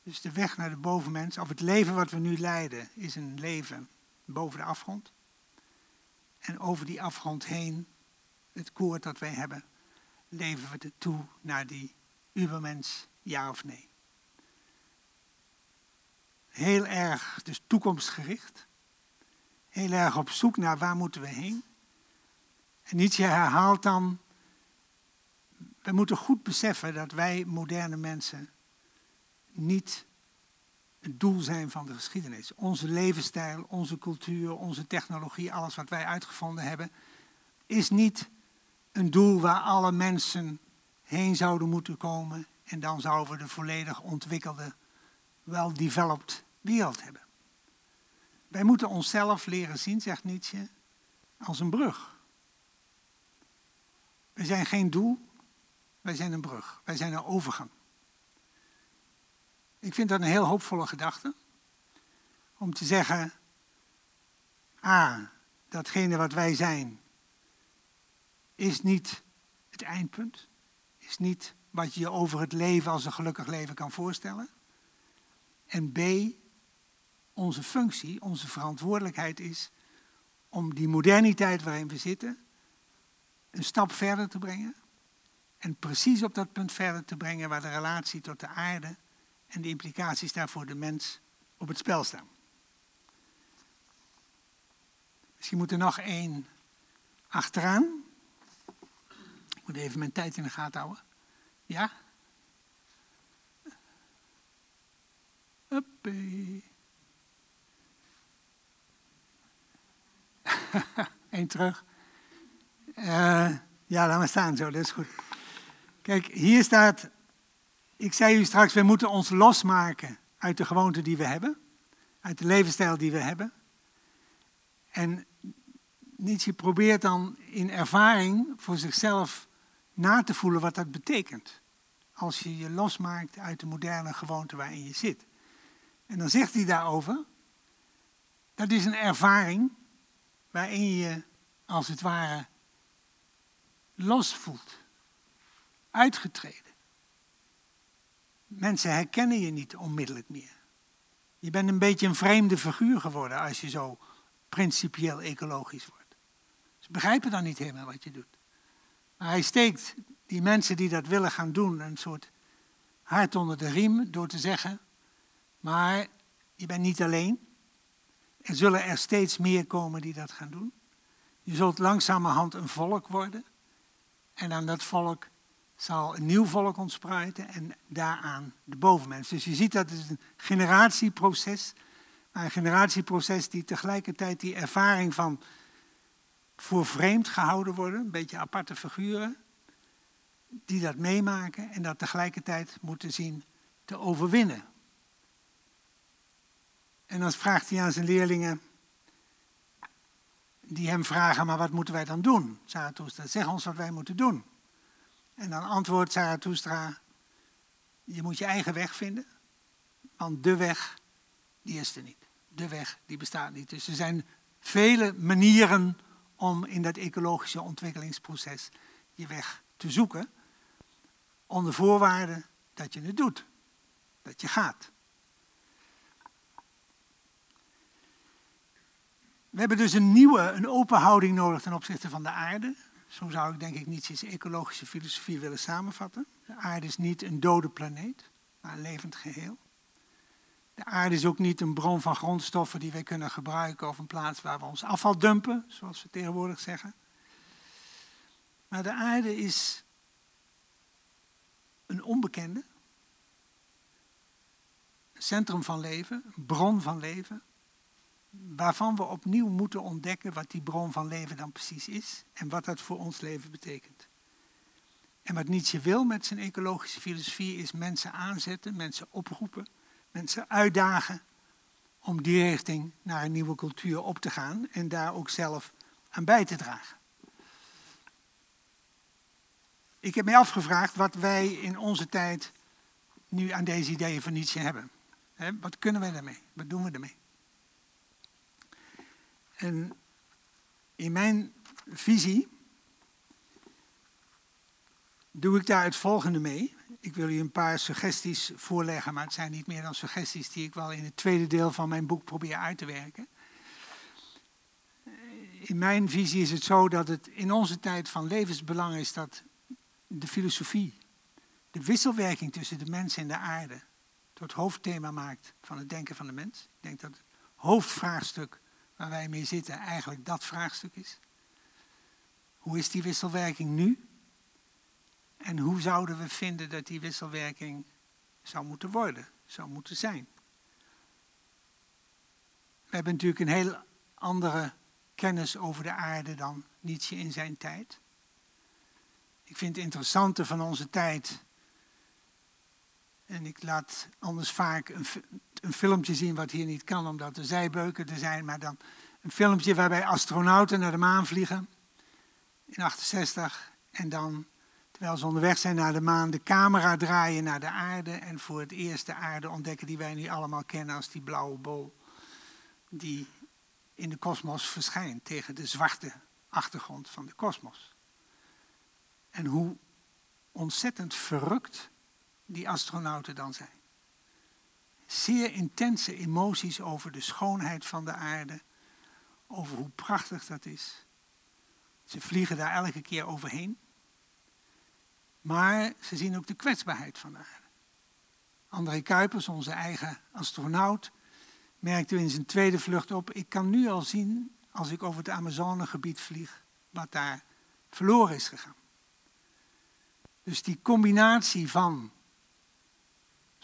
Dus de weg naar de bovenmens, of het leven wat we nu leiden, is een leven boven de afgrond. En over die afgrond heen, het koord dat wij hebben, leven we toe naar die ubermens, ja of nee. Heel erg dus toekomstgericht heel erg op zoek naar waar moeten we heen. En Nietzsche herhaalt dan, we moeten goed beseffen dat wij moderne mensen niet het doel zijn van de geschiedenis. Onze levensstijl, onze cultuur, onze technologie, alles wat wij uitgevonden hebben, is niet een doel waar alle mensen heen zouden moeten komen en dan zouden we de volledig ontwikkelde, well-developed wereld hebben. Wij moeten onszelf leren zien, zegt Nietzsche, als een brug. Wij zijn geen doel, wij zijn een brug. Wij zijn een overgang. Ik vind dat een heel hoopvolle gedachte. Om te zeggen, ah, datgene wat wij zijn, is niet het eindpunt. Is niet wat je je over het leven als een gelukkig leven kan voorstellen. En B, onze functie, onze verantwoordelijkheid is om die moderniteit waarin we zitten een stap verder te brengen. En precies op dat punt verder te brengen waar de relatie tot de aarde en de implicaties daarvoor de mens op het spel staan. Misschien moet er nog één achteraan. Ik moet even mijn tijd in de gaten houden. Ja? Huppie. Eén terug. Uh, ja, laat maar staan zo, dat is goed. Kijk, hier staat, ik zei u straks, we moeten ons losmaken uit de gewoonten die we hebben, uit de levensstijl die we hebben. En Nietzsche probeert dan in ervaring voor zichzelf na te voelen wat dat betekent. Als je je losmaakt uit de moderne gewoonte waarin je zit. En dan zegt hij daarover, dat is een ervaring waarin je als het ware los voelt. Uitgetreden. Mensen herkennen je niet onmiddellijk meer. Je bent een beetje een vreemde figuur geworden als je zo principieel ecologisch wordt. Ze begrijpen dan niet helemaal wat je doet. Maar hij steekt die mensen die dat willen gaan doen een soort hart onder de riem door te zeggen, maar je bent niet alleen. Er zullen er steeds meer komen die dat gaan doen. Je zult langzamerhand een volk worden. En aan dat volk zal een nieuw volk ontspruiten en daaraan de bovenmens. Dus je ziet dat het een generatieproces, maar een generatieproces die tegelijkertijd die ervaring van voor vreemd gehouden worden, een beetje aparte figuren, die dat meemaken en dat tegelijkertijd moeten zien te overwinnen. En dan vraagt hij aan zijn leerlingen, die hem vragen, maar wat moeten wij dan doen? Zarathustra, zeg ons wat wij moeten doen. En dan antwoordt Zarathustra, je moet je eigen weg vinden, want de weg, die is er niet. De weg, die bestaat niet. Dus er zijn vele manieren om in dat ecologische ontwikkelingsproces je weg te zoeken, onder voorwaarde dat je het doet, dat je gaat. We hebben dus een nieuwe, een open houding nodig ten opzichte van de aarde. Zo zou ik denk ik Nietzsche's ecologische filosofie willen samenvatten. De aarde is niet een dode planeet, maar een levend geheel. De aarde is ook niet een bron van grondstoffen die wij kunnen gebruiken of een plaats waar we ons afval dumpen, zoals we tegenwoordig zeggen. Maar de aarde is een onbekende, centrum van leven, een bron van leven, waarvan we opnieuw moeten ontdekken wat die bron van leven dan precies is en wat dat voor ons leven betekent. En wat Nietzsche wil met zijn ecologische filosofie is mensen aanzetten, mensen oproepen, mensen uitdagen om die richting naar een nieuwe cultuur op te gaan en daar ook zelf aan bij te dragen. Ik heb mij afgevraagd wat wij in onze tijd nu aan deze ideeën van Nietzsche hebben. Wat kunnen wij daarmee? Wat doen we daarmee? En in mijn visie doe ik daar het volgende mee. Ik wil u een paar suggesties voorleggen, maar het zijn niet meer dan suggesties die ik wel in het tweede deel van mijn boek probeer uit te werken. In mijn visie is het zo dat het in onze tijd van levensbelang is dat de filosofie, de wisselwerking tussen de mens en de aarde, tot hoofdthema maakt van het denken van de mens. Ik denk dat het hoofdvraagstuk waar wij mee zitten eigenlijk dat vraagstuk is. Hoe is die wisselwerking nu? En hoe zouden we vinden dat die wisselwerking zou moeten worden, zou moeten zijn? We hebben natuurlijk een heel andere kennis over de aarde dan Nietzsche in zijn tijd. Ik vind het interessante van onze tijd, en ik laat anders vaak een, een filmpje zien wat hier niet kan omdat er zijbeuken er zijn, maar dan een filmpje waarbij astronauten naar de maan vliegen in 68 en dan terwijl ze onderweg zijn naar de maan de camera draaien naar de aarde en voor het eerst de aarde ontdekken die wij nu allemaal kennen als die blauwe bol die in de kosmos verschijnt tegen de zwarte achtergrond van de kosmos. En hoe ontzettend verrukt die astronauten dan zijn zeer intense emoties over de schoonheid van de aarde, over hoe prachtig dat is. Ze vliegen daar elke keer overheen. Maar ze zien ook de kwetsbaarheid van de aarde. André Kuipers, onze eigen astronaut, merkte in zijn tweede vlucht op: ik kan nu al zien, als ik over het Amazonegebied vlieg, wat daar verloren is gegaan. Dus die combinatie van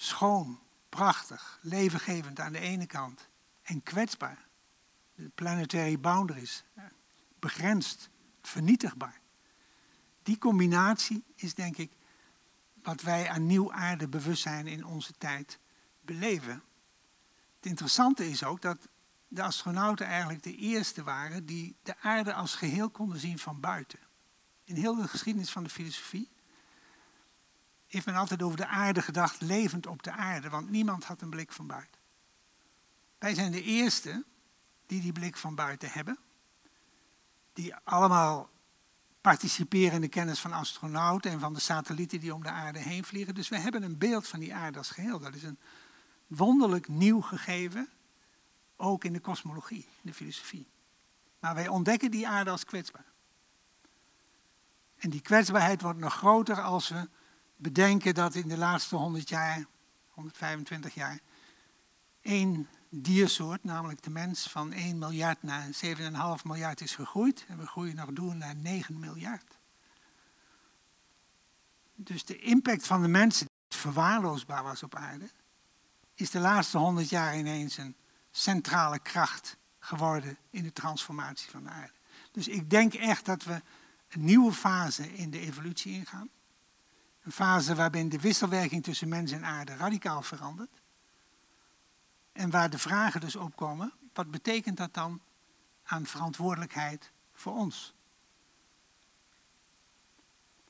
schoon, prachtig, levengevend aan de ene kant en kwetsbaar. De planetary boundaries, begrensd, vernietigbaar. Die combinatie is denk ik wat wij aan nieuw aardebewustzijn in onze tijd beleven. Het interessante is ook dat de astronauten eigenlijk de eerste waren die de aarde als geheel konden zien van buiten. In heel de geschiedenis van de filosofie heeft men altijd over de aarde gedacht, levend op de aarde, want niemand had een blik van buiten. Wij zijn de eerste die die blik van buiten hebben, die allemaal participeren in de kennis van astronauten en van de satellieten die om de aarde heen vliegen. Dus we hebben een beeld van die aarde als geheel. Dat is een wonderlijk nieuw gegeven, ook in de kosmologie, in de filosofie. Maar wij ontdekken die aarde als kwetsbaar. En die kwetsbaarheid wordt nog groter als we bedenken dat in de laatste 100 jaar, 125 jaar, één diersoort, namelijk de mens, van 1 miljard naar 7,5 miljard is gegroeid. En we groeien nog door naar 9 miljard. Dus de impact van de mensen, die verwaarloosbaar was op aarde, is de laatste 100 jaar ineens een centrale kracht geworden in de transformatie van de aarde. Dus ik denk echt dat we een nieuwe fase in de evolutie ingaan. Een fase waarbij de wisselwerking tussen mens en aarde radicaal verandert. En waar de vragen dus opkomen, wat betekent dat dan aan verantwoordelijkheid voor ons?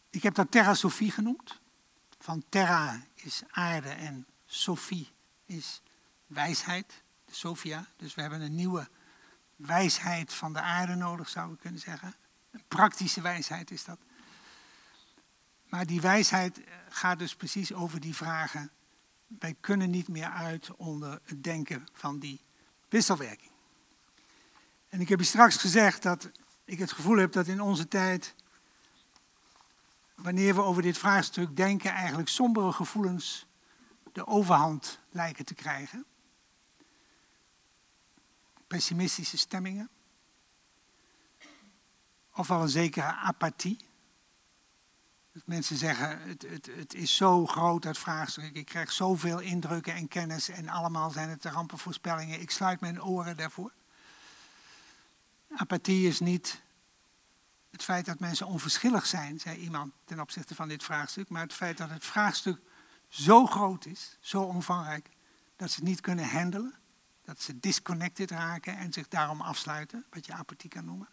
Ik heb dat Terra Sophie genoemd. Van Terra is aarde en Sophie is wijsheid, Sophia. Dus we hebben een nieuwe wijsheid van de aarde nodig, zou ik kunnen zeggen. Een praktische wijsheid is dat. Maar die wijsheid gaat dus precies over die vragen wij kunnen niet meer uit onder het denken van die wisselwerking. En ik heb je straks gezegd dat ik het gevoel heb dat in onze tijd, wanneer we over dit vraagstuk denken, eigenlijk sombere gevoelens de overhand lijken te krijgen. Pessimistische stemmingen. Ofwel een zekere apathie. Dat mensen zeggen, het, het, het is zo groot dat vraagstuk, ik krijg zoveel indrukken en kennis en allemaal zijn het rampenvoorspellingen, ik sluit mijn oren daarvoor. Apathie is niet het feit dat mensen onverschillig zijn, zei iemand ten opzichte van dit vraagstuk, maar het feit dat het vraagstuk zo groot is, zo omvangrijk, dat ze het niet kunnen handelen, dat ze disconnected raken en zich daarom afsluiten, wat je apathie kan noemen.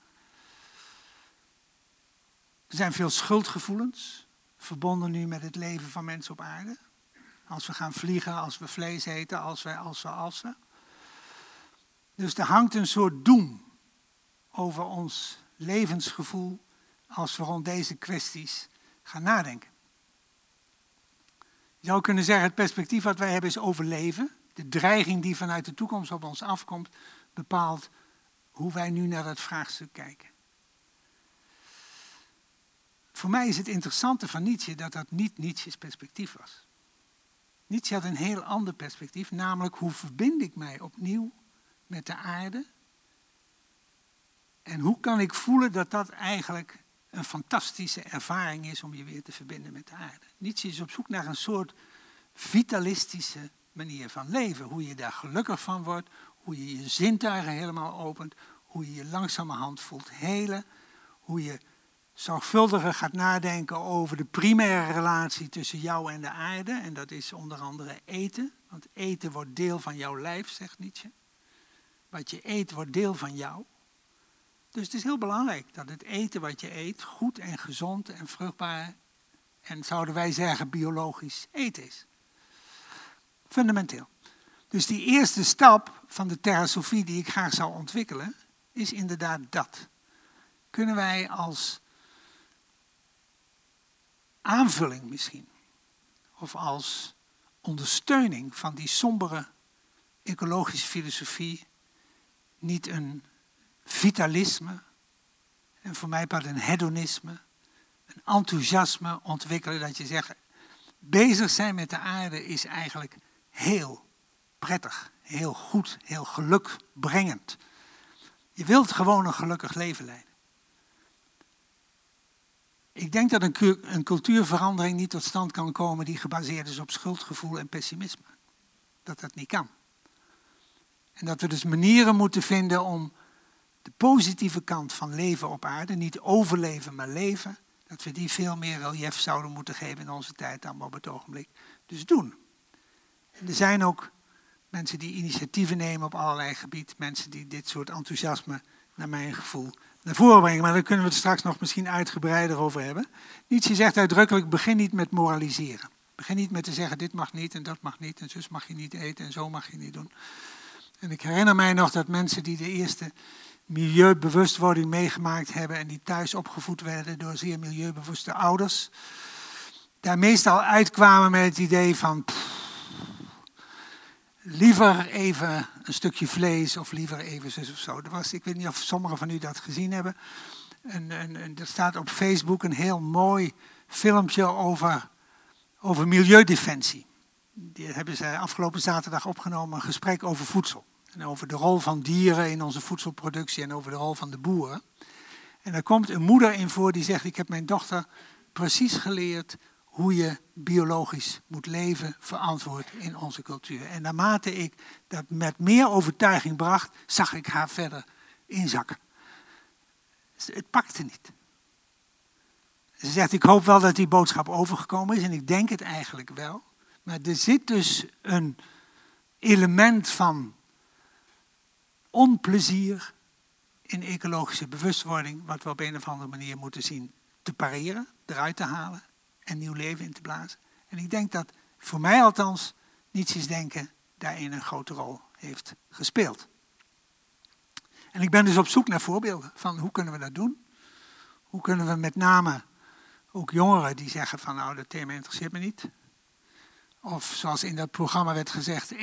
Er zijn veel schuldgevoelens verbonden nu met het leven van mensen op aarde. Als we gaan vliegen, als we vlees eten, als we, als we, als. Dus er hangt een soort doem over ons levensgevoel als we rond deze kwesties gaan nadenken. Je zou kunnen zeggen, het perspectief wat wij hebben is overleven. De dreiging die vanuit de toekomst op ons afkomt, bepaalt hoe wij nu naar dat vraagstuk kijken. Voor mij is het interessante van Nietzsche dat dat niet Nietzsche's perspectief was. Nietzsche had een heel ander perspectief, namelijk hoe verbind ik mij opnieuw met de aarde? En hoe kan ik voelen dat dat eigenlijk een fantastische ervaring is om je weer te verbinden met de aarde? Nietzsche is op zoek naar een soort vitalistische manier van leven. Hoe je daar gelukkig van wordt, hoe je je zintuigen helemaal opent, hoe je je langzamerhand voelt helen, hoe je zorgvuldiger gaat nadenken over de primaire relatie tussen jou en de aarde. En dat is onder andere eten. Want eten wordt deel van jouw lijf, zegt Nietzsche. Wat je eet wordt deel van jou. Dus het is heel belangrijk dat het eten wat je eet goed en gezond en vruchtbaar en zouden wij zeggen biologisch eten is. Fundamenteel. Dus die eerste stap van de theosofie die ik graag zou ontwikkelen, is inderdaad dat. Kunnen wij als aanvulling misschien. Of als ondersteuning van die sombere ecologische filosofie niet een vitalisme en voor mij pas een hedonisme, een enthousiasme ontwikkelen dat je zegt, bezig zijn met de aarde is eigenlijk heel prettig, heel goed, heel gelukbrengend. Je wilt gewoon een gelukkig leven leiden. Ik denk dat een, cultuurverandering niet tot stand kan komen die gebaseerd is op schuldgevoel en pessimisme. Dat dat niet kan. En dat we dus manieren moeten vinden om de positieve kant van leven op aarde, niet overleven, maar leven, dat we die veel meer relief zouden moeten geven in onze tijd dan op het ogenblik dus doen. En er zijn ook mensen die initiatieven nemen op allerlei gebieden, mensen die dit soort enthousiasme, naar mijn gevoel, naar voren brengen. Maar daar kunnen we het straks nog misschien uitgebreider over hebben. Nietzsche zegt uitdrukkelijk, begin niet met moraliseren. Begin niet met te zeggen, dit mag niet en dat mag niet en zus mag je niet eten en zo mag je niet doen. En ik herinner mij nog dat mensen die de eerste milieubewustwording meegemaakt hebben en die thuis opgevoed werden door zeer milieubewuste ouders, daar meestal uitkwamen met het idee van liever even een stukje vlees of liever even zus of zo. Er was, ik weet niet of sommigen van u dat gezien hebben. En, en, en er staat op Facebook een heel mooi filmpje over, over milieudefensie. Die hebben ze afgelopen zaterdag opgenomen, een gesprek over voedsel. En over de rol van dieren in onze voedselproductie en over de rol van de boeren. En daar komt een moeder in voor die zegt, ik heb mijn dochter precies geleerd hoe je biologisch moet leven, verantwoord in onze cultuur. En naarmate ik dat met meer overtuiging bracht, zag ik haar verder inzakken. Het pakte niet. Ze zegt, ik hoop wel dat die boodschap overgekomen is en ik denk het eigenlijk wel. Maar er zit dus een element van onplezier in ecologische bewustwording, wat we op een of andere manier moeten zien te pareren, eruit te halen en nieuw leven in te blazen. En ik denk dat, voor mij althans, Nietzsche's denken daarin een grote rol heeft gespeeld. En ik ben dus op zoek naar voorbeelden van hoe kunnen we dat doen? Hoe kunnen we met name ook jongeren die zeggen van nou dat thema interesseert me niet. Of zoals in dat programma werd gezegd, 1%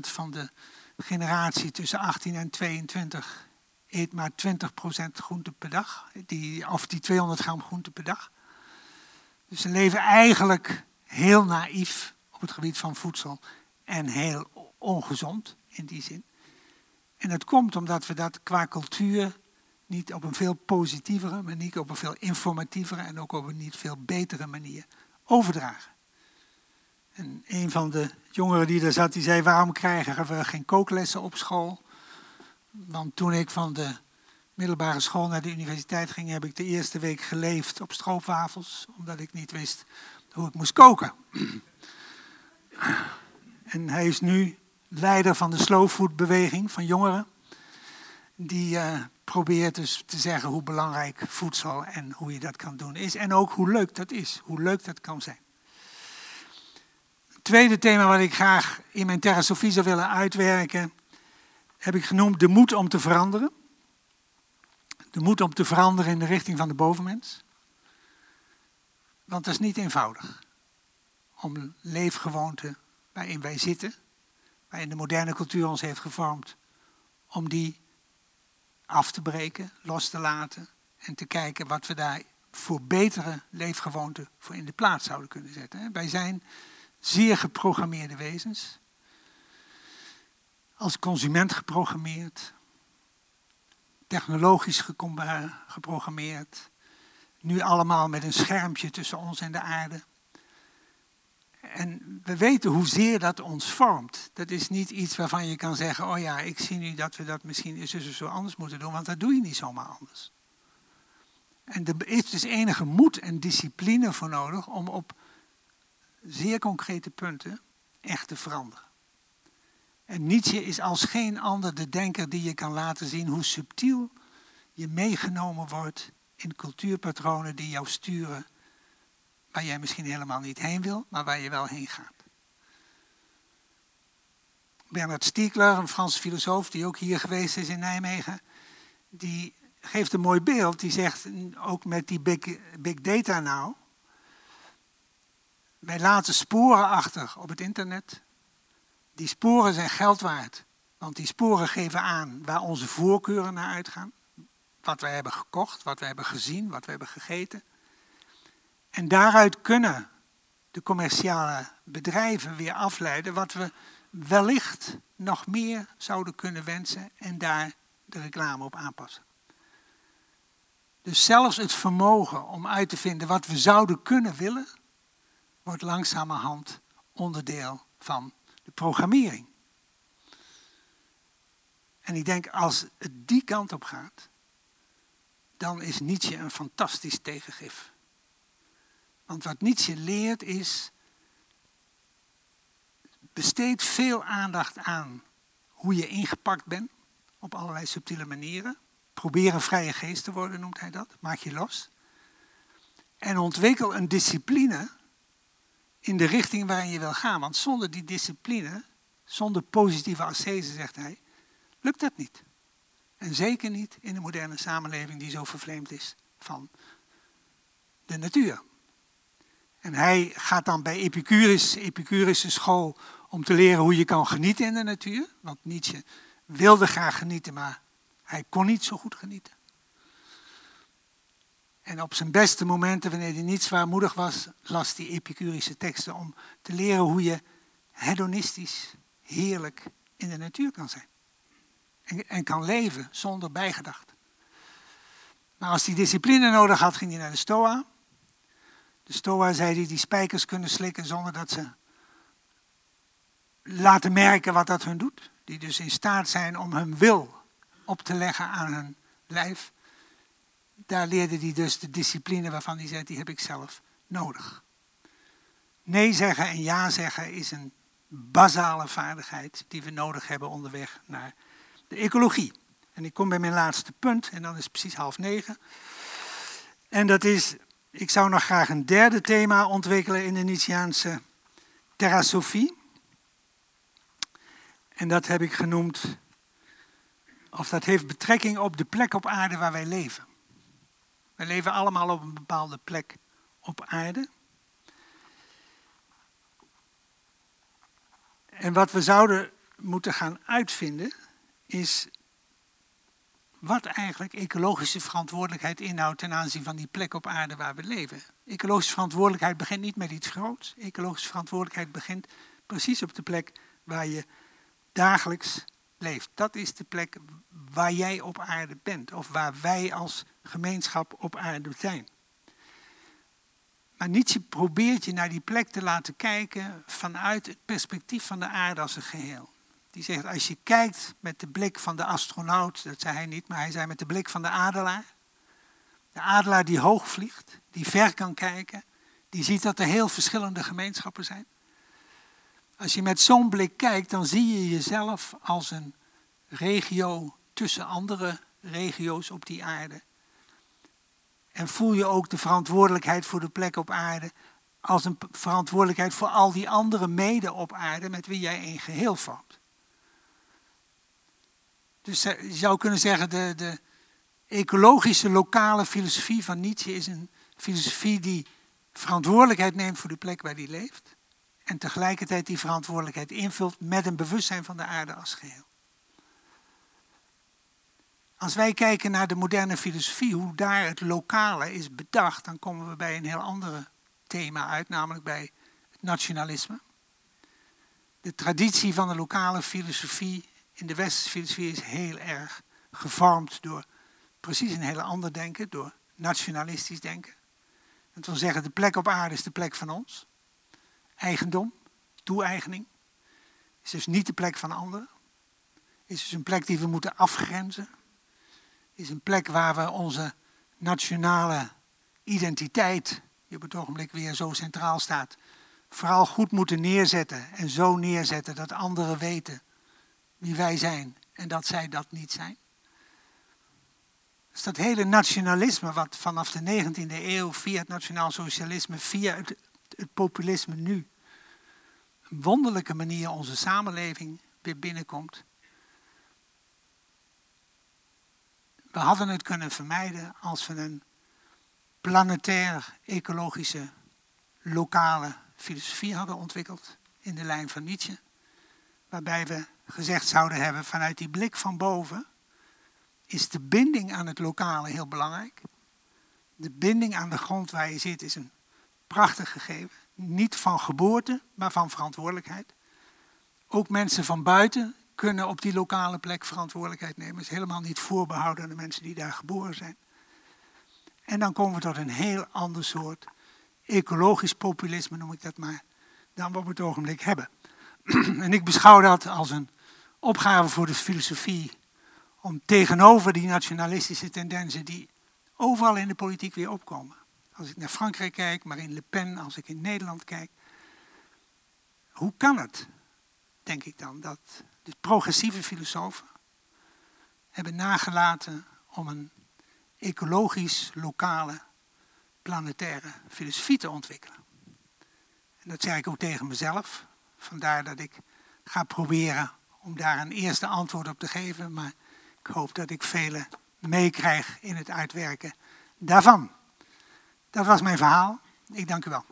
van de generatie tussen 18 en 22 eet maar 20% groente per dag. Die, of die 200 gram groente per dag. Dus ze leven eigenlijk heel naïef op het gebied van voedsel en heel ongezond in die zin. En dat komt omdat we dat qua cultuur niet op een veel positievere, maar niet op een veel informatievere en ook op een niet veel betere manier overdragen. En een van de jongeren die daar zat, die zei, waarom krijgen we geen kooklessen op school? Want toen ik van de middelbare school naar de universiteit ging, heb ik de eerste week geleefd op stroopwafels, omdat ik niet wist hoe ik moest koken. En hij is nu leider van de slow food beweging van jongeren. Die uh, probeert dus te zeggen hoe belangrijk voedsel en hoe je dat kan doen is. En ook hoe leuk dat is, hoe leuk dat kan zijn. Het tweede thema wat ik graag in mijn Terra Sophie zou willen uitwerken, heb ik genoemd de moed om te veranderen. De moed om te veranderen in de richting van de bovenmens. Want dat is niet eenvoudig. Om leefgewoonten waarin wij zitten, waarin de moderne cultuur ons heeft gevormd, om die af te breken, los te laten en te kijken wat we daar voor betere leefgewoonten voor in de plaats zouden kunnen zetten. Wij zijn zeer geprogrammeerde wezens, als consument geprogrammeerd, technologisch geprogrammeerd. Nu allemaal met een schermpje tussen ons en de aarde. En we weten hoezeer dat ons vormt. Dat is niet iets waarvan je kan zeggen, oh ja, ik zie nu dat we dat misschien eens of zo anders moeten doen, want dat doe je niet zomaar anders. En er is dus enige moed en discipline voor nodig om op zeer concrete punten echt te veranderen. En Nietzsche is als geen ander de denker die je kan laten zien hoe subtiel je meegenomen wordt in cultuurpatronen die jou sturen waar jij misschien helemaal niet heen wil, maar waar je wel heen gaat. Bernard Stiegler, een Franse filosoof die ook hier geweest is in Nijmegen, die geeft een mooi beeld. Die zegt ook met die big, big data nou, wij laten sporen achter op het internet. Die sporen zijn geld waard. Want die sporen geven aan waar onze voorkeuren naar uitgaan. Wat wij hebben gekocht, wat we hebben gezien, wat we hebben gegeten. En daaruit kunnen de commerciële bedrijven weer afleiden wat we wellicht nog meer zouden kunnen wensen en daar de reclame op aanpassen. Dus zelfs het vermogen om uit te vinden wat we zouden kunnen willen, wordt langzamerhand onderdeel van programmering. En ik denk, als het die kant op gaat, dan is Nietzsche een fantastisch tegengif. Want wat Nietzsche leert is, besteed veel aandacht aan hoe je ingepakt bent, op allerlei subtiele manieren. Probeer een vrije geest te worden, noemt hij dat. Maak je los. En ontwikkel een discipline in de richting waarin je wil gaan. Want zonder die discipline, zonder positieve ascese, zegt hij, lukt dat niet. En zeker niet in de moderne samenleving die zo vervreemd is van de natuur. En hij gaat dan bij Epicurus, Epicurus' school, om te leren hoe je kan genieten in de natuur. Want Nietzsche wilde graag genieten, maar hij kon niet zo goed genieten. En op zijn beste momenten, wanneer hij niet zwaarmoedig was, las hij Epicurische teksten om te leren hoe je hedonistisch, heerlijk in de natuur kan zijn. En, en kan leven zonder bijgedacht. Maar als hij discipline nodig had, ging hij naar de Stoa. De Stoa zei hij die spijkers kunnen slikken zonder dat ze laten merken wat dat hun doet. Die dus in staat zijn om hun wil op te leggen aan hun lijf. Daar leerde hij dus de discipline waarvan hij zei, die heb ik zelf nodig. Nee zeggen en ja zeggen is een basale vaardigheid die we nodig hebben onderweg naar de ecologie. En ik kom bij mijn laatste punt en dan is het precies half negen. En dat is, ik zou nog graag een derde thema ontwikkelen in de Nietzscheaanse terrasofie. En dat heb ik genoemd, of dat heeft betrekking op de plek op aarde waar wij leven. Wij leven allemaal op een bepaalde plek op aarde. En wat we zouden moeten gaan uitvinden is wat eigenlijk ecologische verantwoordelijkheid inhoudt ten aanzien van die plek op aarde waar we leven. Ecologische verantwoordelijkheid begint niet met iets groots. Ecologische verantwoordelijkheid begint precies op de plek waar je dagelijks leeft. Dat is de plek waar jij op aarde bent of waar wij als gemeenschap op aarde zijn. Maar Nietzsche probeert je naar die plek te laten kijken vanuit het perspectief van de aarde als een geheel. Die zegt, als je kijkt met de blik van de astronaut, dat zei hij niet, maar hij zei met de blik van de adelaar. De adelaar die hoog vliegt, die ver kan kijken, die ziet dat er heel verschillende gemeenschappen zijn. Als je met zo'n blik kijkt, dan zie je jezelf als een regio tussen andere regio's op die aarde. En voel je ook de verantwoordelijkheid voor de plek op aarde als een verantwoordelijkheid voor al die andere mede op aarde met wie jij een geheel vormt. Dus eh, je zou kunnen zeggen, de, de ecologische lokale filosofie van Nietzsche is een filosofie die verantwoordelijkheid neemt voor de plek waar die leeft. En tegelijkertijd die verantwoordelijkheid invult met een bewustzijn van de aarde als geheel. Als wij kijken naar de moderne filosofie, hoe daar het lokale is bedacht, dan komen we bij een heel ander thema uit, namelijk bij het nationalisme. De traditie van de lokale filosofie in de westerse filosofie is heel erg gevormd door precies een heel ander denken, door nationalistisch denken. Dat wil zeggen, de plek op aarde is de plek van ons. Eigendom, toe-eigening, is dus niet de plek van anderen. Is dus een plek die we moeten afgrenzen. Is een plek waar we onze nationale identiteit, die op het ogenblik weer zo centraal staat, vooral goed moeten neerzetten. En zo neerzetten dat anderen weten wie wij zijn en dat zij dat niet zijn. Dus dat hele nationalisme wat vanaf de 19e eeuw via het nationaal socialisme, via het, het populisme nu, een wonderlijke manier onze samenleving weer binnenkomt. We hadden het kunnen vermijden als we een planetair ecologische lokale filosofie hadden ontwikkeld in de lijn van Nietzsche. Waarbij we gezegd zouden hebben vanuit die blik van boven is de binding aan het lokale heel belangrijk. De binding aan de grond waar je zit is een prachtig gegeven. Niet van geboorte, maar van verantwoordelijkheid. Ook mensen van buiten kunnen op die lokale plek verantwoordelijkheid nemen. Is helemaal niet voorbehouden aan de mensen die daar geboren zijn. En dan komen we tot een heel ander soort ecologisch populisme, noem ik dat maar, dan we op het ogenblik hebben. en ik beschouw dat als een opgave voor de filosofie om tegenover die nationalistische tendensen die overal in de politiek weer opkomen. Als ik naar Frankrijk kijk, Marine Le Pen, als ik in Nederland kijk. Hoe kan het, denk ik dan, dat de progressieve filosofen hebben nagelaten om een ecologisch, lokale, planetaire filosofie te ontwikkelen. En dat zeg ik ook tegen mezelf. Vandaar dat ik ga proberen om daar een eerste antwoord op te geven. Maar ik hoop dat ik velen meekrijg in het uitwerken daarvan. Dat was mijn verhaal. Ik dank u wel.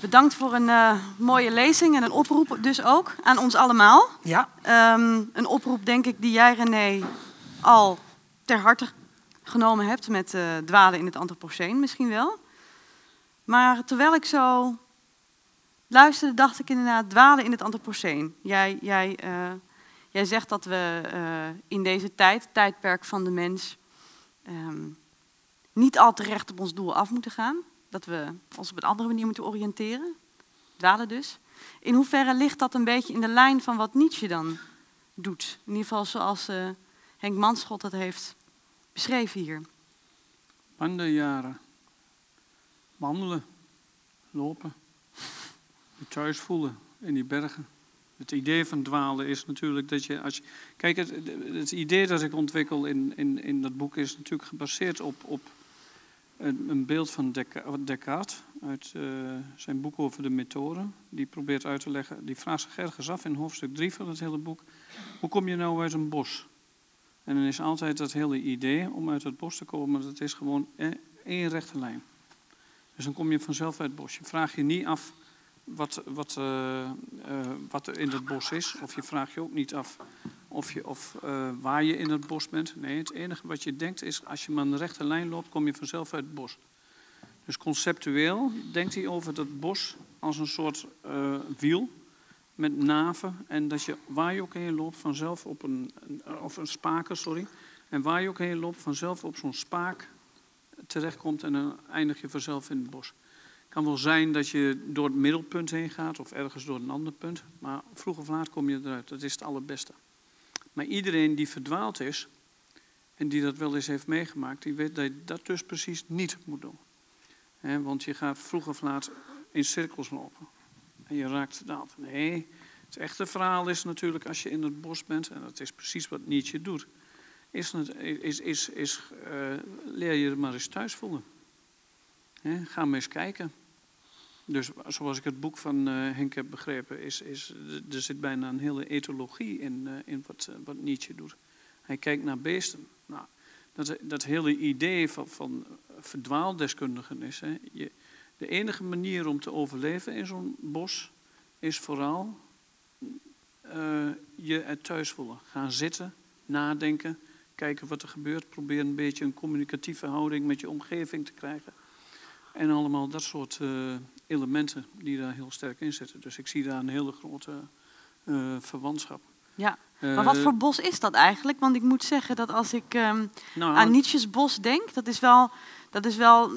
Bedankt voor een uh, mooie lezing en een oproep dus ook aan ons allemaal. Ja. Um, een oproep denk ik die jij René al ter harte genomen hebt met uh, dwalen in het antropoceen misschien wel. Maar terwijl ik zo luisterde, dacht ik inderdaad dwalen in het antropoceen. Jij, jij, uh, jij zegt dat we in deze tijd, tijdperk van de mens, um, niet al te recht op ons doel af moeten gaan dat we ons op een andere manier moeten oriënteren. Dwalen dus. In hoeverre ligt dat een beetje in de lijn van wat Nietzsche dan doet? In ieder geval zoals uh, Henk Manschot dat heeft beschreven hier. Wanderjaren. Wandelen. Lopen. Je thuis voelen in die bergen. Het idee van dwalen is natuurlijk dat je als. Kijk, het, het idee dat ik ontwikkel in, in, in dat boek is natuurlijk gebaseerd op, op een, een beeld van Descartes uit uh, zijn boek over de methode. Die probeert uit te leggen, die vraagt zich ergens af in hoofdstuk 3 van het hele boek. Hoe kom je nou uit een bos? En dan is altijd dat hele idee om uit het bos te komen, dat is gewoon één rechte lijn. Dus dan kom je vanzelf uit het bos. Je vraagt je niet af wat, wat, uh, uh, wat er in het bos is, of je vraagt je ook niet af of, je, of uh, waar je in het bos bent. Nee, het enige wat je denkt is, als je maar een rechte lijn loopt, kom je vanzelf uit het bos. Dus conceptueel denkt hij over dat bos als een soort wiel met naven. En dat je waar je ook heen loopt, vanzelf op een, of een spaker, sorry. En waar je ook heen loopt, vanzelf op zo'n spaak terechtkomt en dan eindig je vanzelf in het bos. Kan wel zijn dat je door het middelpunt heen gaat of ergens door een ander punt. Maar vroeg of laat kom je eruit. Dat is het allerbeste. Maar iedereen die verdwaald is en die dat wel eens heeft meegemaakt, die weet dat je dat dus precies niet moet doen. want je gaat vroeg of laat in cirkels lopen. En je raakt verdwaald. Nee, het echte verhaal is natuurlijk als je in het bos bent, en dat is precies wat Nietzsche doet, is, is, is, is uh, leer je er maar eens thuis voelen. ga maar eens kijken. Dus zoals ik het boek van uh, Henk heb begrepen, is, is, er zit bijna een hele etologie in, uh, in wat, uh, wat Nietzsche doet. Hij kijkt naar beesten. Nou, dat, dat hele idee van, van verdwaaldeskundigen is, hè, je, de enige manier om te overleven in zo'n bos is vooral je er thuis voelen. Gaan zitten, nadenken, kijken wat er gebeurt, probeer een beetje een communicatieve houding met je omgeving te krijgen. En allemaal dat soort elementen die daar heel sterk in zitten. Dus ik zie daar een hele grote uh, verwantschap. Ja, maar wat voor bos is dat eigenlijk? Want ik moet zeggen dat als ik um, nou, aan Nietzsche's bos denk, dat is wel, dat is wel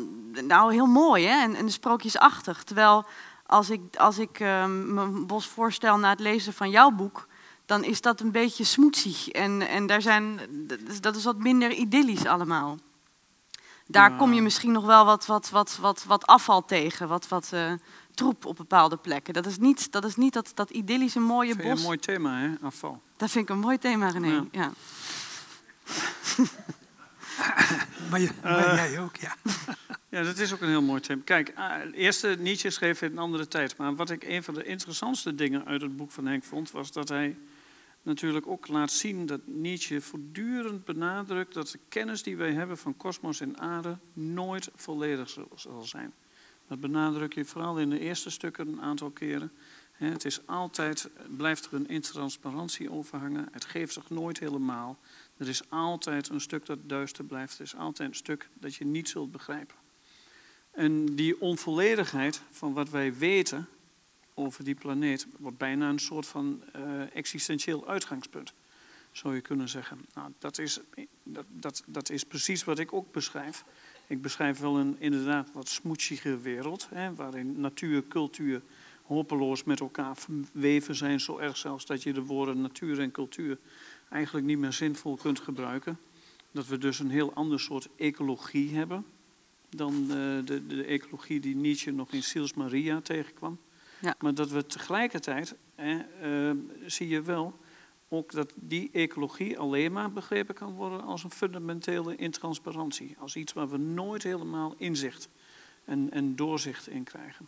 nou, heel mooi hè? En, en sprookjesachtig. Terwijl als ik, als ik um, mijn bos voorstel na het lezen van jouw boek, dan is dat een beetje smoetsig. En, en daar zijn, dat is wat minder idyllisch allemaal. Daar kom je misschien nog wel wat, wat, wat, wat, wat afval tegen, wat, wat uh, troep op bepaalde plekken. Dat is niet dat, is niet dat, dat idyllische mooie vind bos. een mooi thema, hè? afval. Dat vind ik een mooi thema, René. Ja. ja. maar, je, maar uh, jij ook, ja. ja, dat is ook een heel mooi thema. Kijk, uh, eerste Nietzsche schreef in een andere tijd. Maar wat ik een van de interessantste dingen uit het boek van Henk vond, was dat hij natuurlijk ook laat zien dat Nietzsche voortdurend benadrukt dat de kennis die wij hebben van kosmos en aarde nooit volledig zal zijn. Dat benadruk je vooral in de eerste stukken een aantal keren. Het is altijd, blijft er een intransparantie overhangen. Het geeft zich nooit helemaal. Er is altijd een stuk dat duister blijft. Er is altijd een stuk dat je niet zult begrijpen. En die onvolledigheid van wat wij weten, over die planeet wordt bijna een soort van uh, existentieel uitgangspunt, zou je kunnen zeggen. Nou, dat, is, dat, dat, dat is precies wat ik ook beschrijf. Ik beschrijf wel een inderdaad wat smoetsige wereld, hè, waarin natuur, cultuur hopeloos met elkaar verweven zijn. Zo erg zelfs dat je de woorden natuur en cultuur eigenlijk niet meer zinvol kunt gebruiken. Dat we dus een heel ander soort ecologie hebben dan de, de, de ecologie die Nietzsche nog in Sils Maria tegenkwam. Ja. Maar dat we tegelijkertijd, eh, zie je wel, ook dat die ecologie alleen maar begrepen kan worden als een fundamentele intransparantie. Als iets waar we nooit helemaal inzicht en, en doorzicht in krijgen.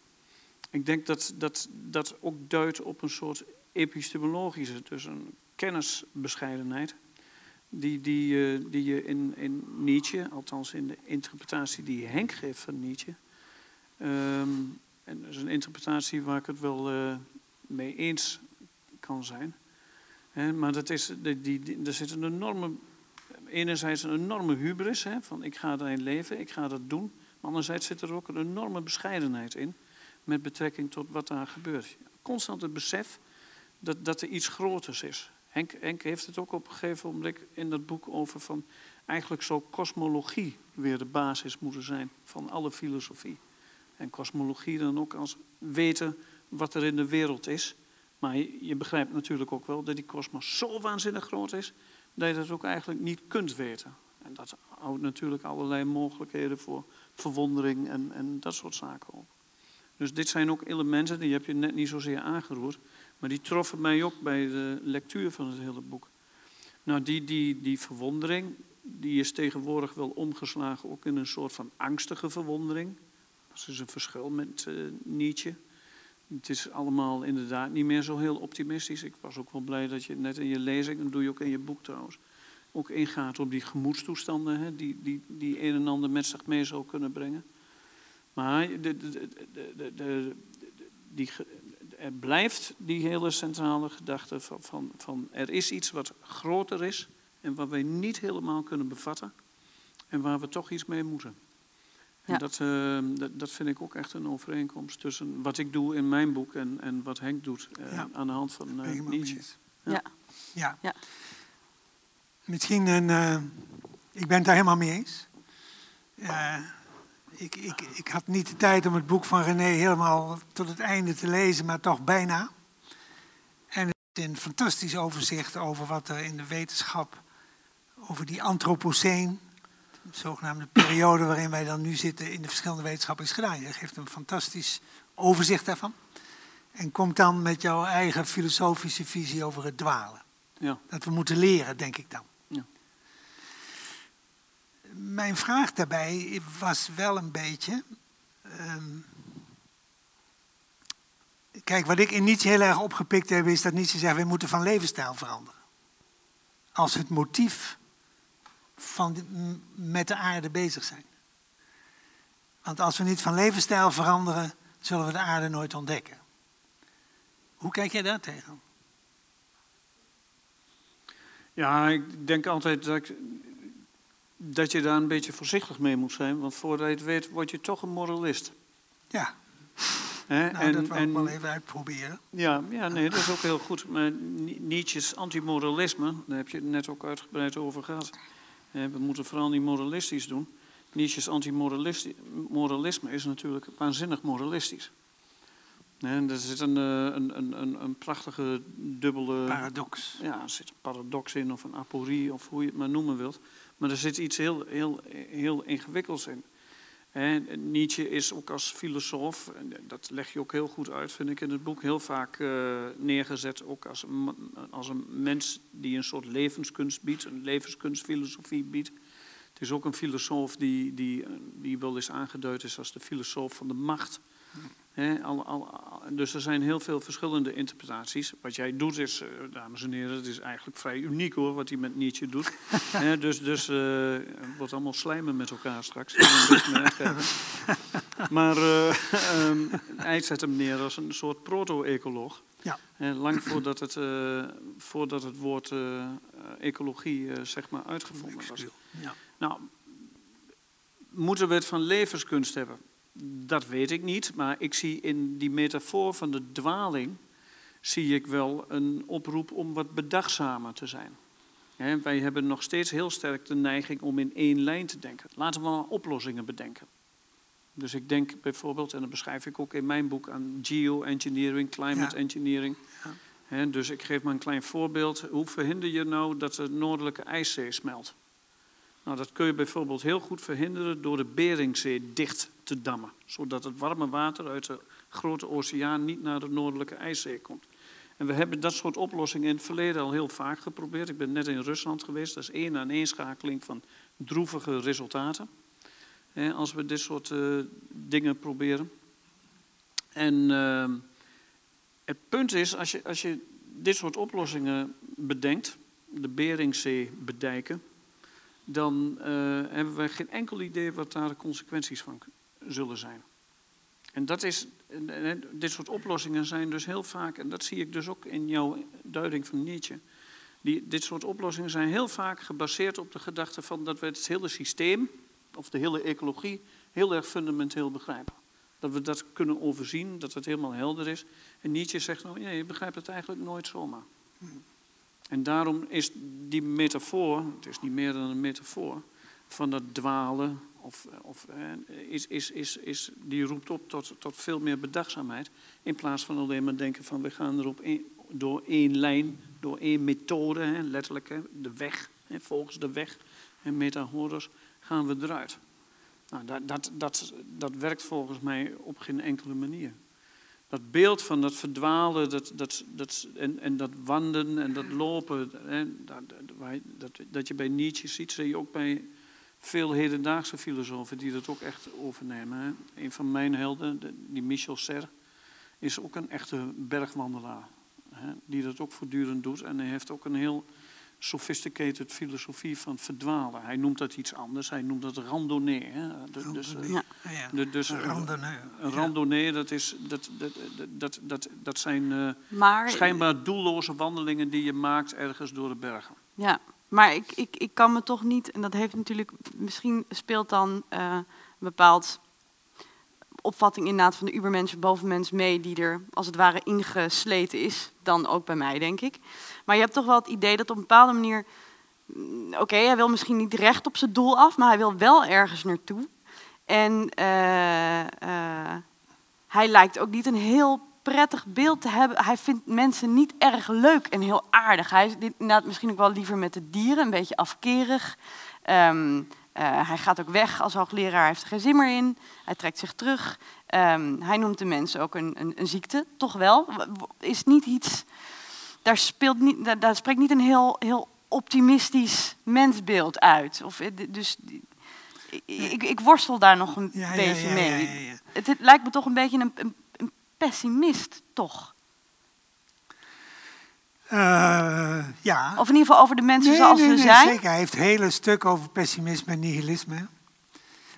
Ik denk dat dat, dat ook duidt op een soort epistemologische, dus een kennisbescheidenheid, die, die, uh, die je in, in Nietzsche, althans in de interpretatie die Henk geeft van Nietzsche, um, en dat is een interpretatie waar ik het wel uh, mee eens kan zijn. Maar dat is, die, die, er zit een enorme, enerzijds een enorme hubris, van ik ga daarin leven, ik ga dat doen. Maar anderzijds zit er ook een enorme bescheidenheid in met betrekking tot wat daar gebeurt. Constant het besef dat, dat er iets groters is. Henk, Henk heeft het ook op een gegeven moment in dat boek over van eigenlijk zou kosmologie weer de basis moeten zijn van alle filosofie. En kosmologie dan ook als weten wat er in de wereld is. Maar je, begrijpt natuurlijk ook wel dat die kosmos zo waanzinnig groot is dat je dat ook eigenlijk niet kunt weten. En dat houdt natuurlijk allerlei mogelijkheden voor verwondering en, en dat soort zaken op. Dus dit zijn ook elementen, die heb je net niet zozeer aangeroerd, maar die troffen mij ook bij de lectuur van het hele boek. Nou, die, die, die verwondering, die is tegenwoordig wel omgeslagen ook in een soort van angstige verwondering. Dat is een verschil met uh, Nietzsche. Het is allemaal inderdaad niet meer zo heel optimistisch. Ik was ook wel blij dat je net in je lezing, en dat doe je ook in je boek trouwens, ook ingaat op die gemoedstoestanden hè, die, die, die een en ander met zich mee zou kunnen brengen. Maar de, de, de die, er blijft die hele centrale gedachte van, van, van er is iets wat groter is en wat wij niet helemaal kunnen bevatten en waar we toch iets mee moeten. En dat, uh, dat, dat, vind ik ook echt een overeenkomst tussen wat ik doe in mijn boek en, en wat Henk doet uh, ja. aan de hand van uh, Nietzsche. Ja. Ja. ja. Misschien een. ik ben het daar helemaal mee eens. ik, ik, ik had niet de tijd om het boek van René helemaal tot het einde te lezen, maar toch bijna. En het is een fantastisch overzicht over wat er in de wetenschap, over die antropoceen, zogenaamde periode waarin wij dan nu zitten in de verschillende wetenschappen is gedaan. Je geeft een fantastisch overzicht daarvan. En komt dan met jouw eigen filosofische visie over het dwalen. Ja. Dat we moeten leren, denk ik dan. Ja. Mijn vraag daarbij was wel een beetje. Um, kijk, wat ik in Nietzsche heel erg opgepikt heb, is dat Nietzsche zegt: we moeten van levensstijl veranderen. Als het motief van met de aarde bezig zijn. Want als we niet van levensstijl veranderen, zullen we de aarde nooit ontdekken. Hoe kijk jij daar tegen? Ja, ik denk altijd dat, ik, dat je daar een beetje voorzichtig mee moet zijn. Want voordat je het weet, word je toch een moralist. Ja. He, nou, en, dat wil ik wel even uitproberen. Ja, ja, nee, dat is ook heel goed. Maar Nietzsche's antimoralisme, daar heb je het net ook uitgebreid over gehad. We moeten vooral niet moralistisch doen. Nietzsche's antimoralisme is natuurlijk waanzinnig moralistisch. En er zit een, eh, een, een, een, prachtige dubbele... Paradox. Ja, er zit een paradox in of een aporie of hoe je het maar noemen wilt. Maar er zit iets heel, heel, heel ingewikkelds in. En Nietzsche is ook als filosoof, en dat leg je ook heel goed uit, vind ik in het boek, heel vaak uh, neergezet ook als een, als een mens die een soort levenskunst biedt, een levenskunstfilosofie biedt. Het is ook een filosoof die, die, die wel eens aangeduid is als de filosoof van de macht al, dus er zijn heel veel verschillende interpretaties. Wat jij doet is, uh, dames en heren, het is eigenlijk vrij uniek hoor, wat hij met Nietzsche doet. dus dus uh, het wordt allemaal slijmen met elkaar straks. maar uh, um, hij zet hem neer als een soort proto-ecoloog. Ja. lang voordat het, voordat het woord ecologie zeg maar uitgevonden was. Ja. Nou, moeten we het van levenskunst hebben? Dat weet ik niet, maar ik zie in die metafoor van de dwaling, zie ik wel een oproep om wat bedachtzamer te zijn. wij hebben nog steeds heel sterk de neiging om in één lijn te denken. Laten we maar oplossingen bedenken. Dus ik denk bijvoorbeeld, en dat beschrijf ik ook in mijn boek, aan geoengineering, climate Ja. engineering. Ja. Dus ik geef maar een klein voorbeeld. Hoe verhinder je nou dat de noordelijke ijszee smelt? Nou, dat kun je bijvoorbeeld heel goed verhinderen door de Beringzee dicht te dammen. Zodat het warme water uit de grote oceaan niet naar de noordelijke ijszee komt. En we hebben dat soort oplossingen in het verleden al heel vaak geprobeerd. Ik ben net in Rusland geweest. Dat is één aan één van droevige resultaten. Als we dit soort eh, dingen proberen. En ehm, het punt is, als je, als je dit soort oplossingen bedenkt, de Beringzee bedijken, dan eh, hebben we geen enkel idee wat daar de consequenties van zullen zijn. En dat is, dit soort oplossingen zijn dus heel vaak, en dat zie ik dus ook in jouw duiding van Nietzsche, die, dit soort oplossingen zijn heel vaak gebaseerd op de gedachte van dat we het hele systeem, of de hele ecologie, heel erg fundamenteel begrijpen. Dat we dat kunnen overzien, dat het helemaal helder is. En Nietzsche zegt, nou, nee, je begrijpt het eigenlijk nooit zomaar. En daarom is die metafoor, het is niet meer dan een metafoor, van dat dwalen, of, of, is, is, is, is, die roept op tot, tot veel meer bedachtzaamheid. In plaats van alleen maar denken van we gaan er op één- door één lijn, door één methode, letterlijk de weg, hè, volgens de weg en metahoros, gaan we eruit. Nou, dat, dat, dat, dat werkt volgens mij op geen enkele manier. Dat beeld van dat verdwalen dat, dat, dat, en, en dat wandelen en dat lopen, hè, dat, dat, je bij Nietzsche ziet, zie je ook bij veel hedendaagse filosofen die dat ook echt overnemen. Hè. Een van mijn helden, de- die Michel Serre, is ook een echte bergwandelaar. Hè, die dat ook voortdurend doet. En hij heeft ook een heel sophisticated filosofie van verdwalen. Hij noemt dat iets anders. Hij noemt dat randonnee. Hè. Dus, dus, eh, Ja. De- dus, Een eh, randonneur. een dat, is, dat, dat, dat, dat, dat zijn eh, Maar, schijnbaar doelloze wandelingen die je maakt ergens door de bergen. Ja, maar ik, ik, ik kan me toch niet, en dat heeft natuurlijk, misschien speelt dan eh, een bepaald opvatting inderdaad van de ubermens, bovenmens mee, die er als het ware ingesleten is, dan ook bij mij, denk ik. Maar je hebt toch wel het idee dat op een bepaalde manier, mm, oké, hij wil misschien niet recht op zijn doel af, maar hij wil wel ergens naartoe. En eh, eh, hij lijkt ook niet een heel prettig beeld te hebben. Hij vindt mensen niet erg leuk en heel aardig. Hij is misschien ook wel liever met de dieren, een beetje afkerig. Ehm, eh, hij gaat ook weg als hoogleraar, hij heeft er geen zin meer in. Hij trekt zich terug. Ehm, hij noemt de mensen ook een, een, een ziekte, toch wel. Is niet iets, daar, speelt niet, daar, daar spreekt niet een heel, heel optimistisch mensbeeld uit. Of, eh, dus ik, ik, worstel daar nog een Ja, beetje ja, mee. ja. Het, het lijkt me toch een beetje een, een pessimist, toch? Eh, ja. Of in ieder geval over de mensen Nee, zoals nee, ze nee, zijn. Zeker, hij heeft hele stuk over pessimisme en nihilisme.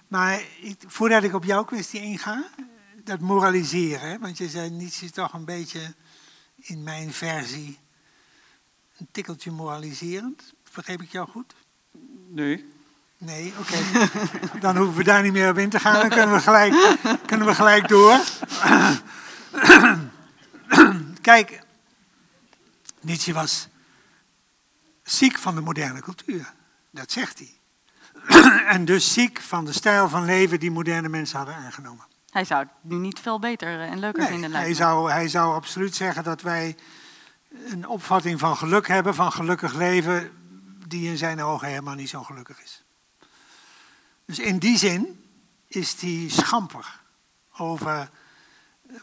Maar ik, voordat ik op jouw kwestie inga, dat moraliseren, hè, want je zei Nietzsche is toch een beetje in mijn versie een tikkeltje moraliserend. Begreep ik jou goed? Nee. Nee, oké. Dan hoeven we daar niet meer op in te gaan. Dan kunnen we gelijk, kunnen we gelijk door. Kijk, Nietzsche was ziek van de moderne cultuur. Dat zegt hij. en dus ziek van de stijl van leven die moderne mensen hadden aangenomen. Hij zou het nu niet veel beter en leuker Nee, vinden. hij, zou, hij zou absoluut zeggen dat wij een opvatting van geluk hebben, van gelukkig leven, die in zijn ogen helemaal niet zo gelukkig is. Dus in die zin is hij schamper over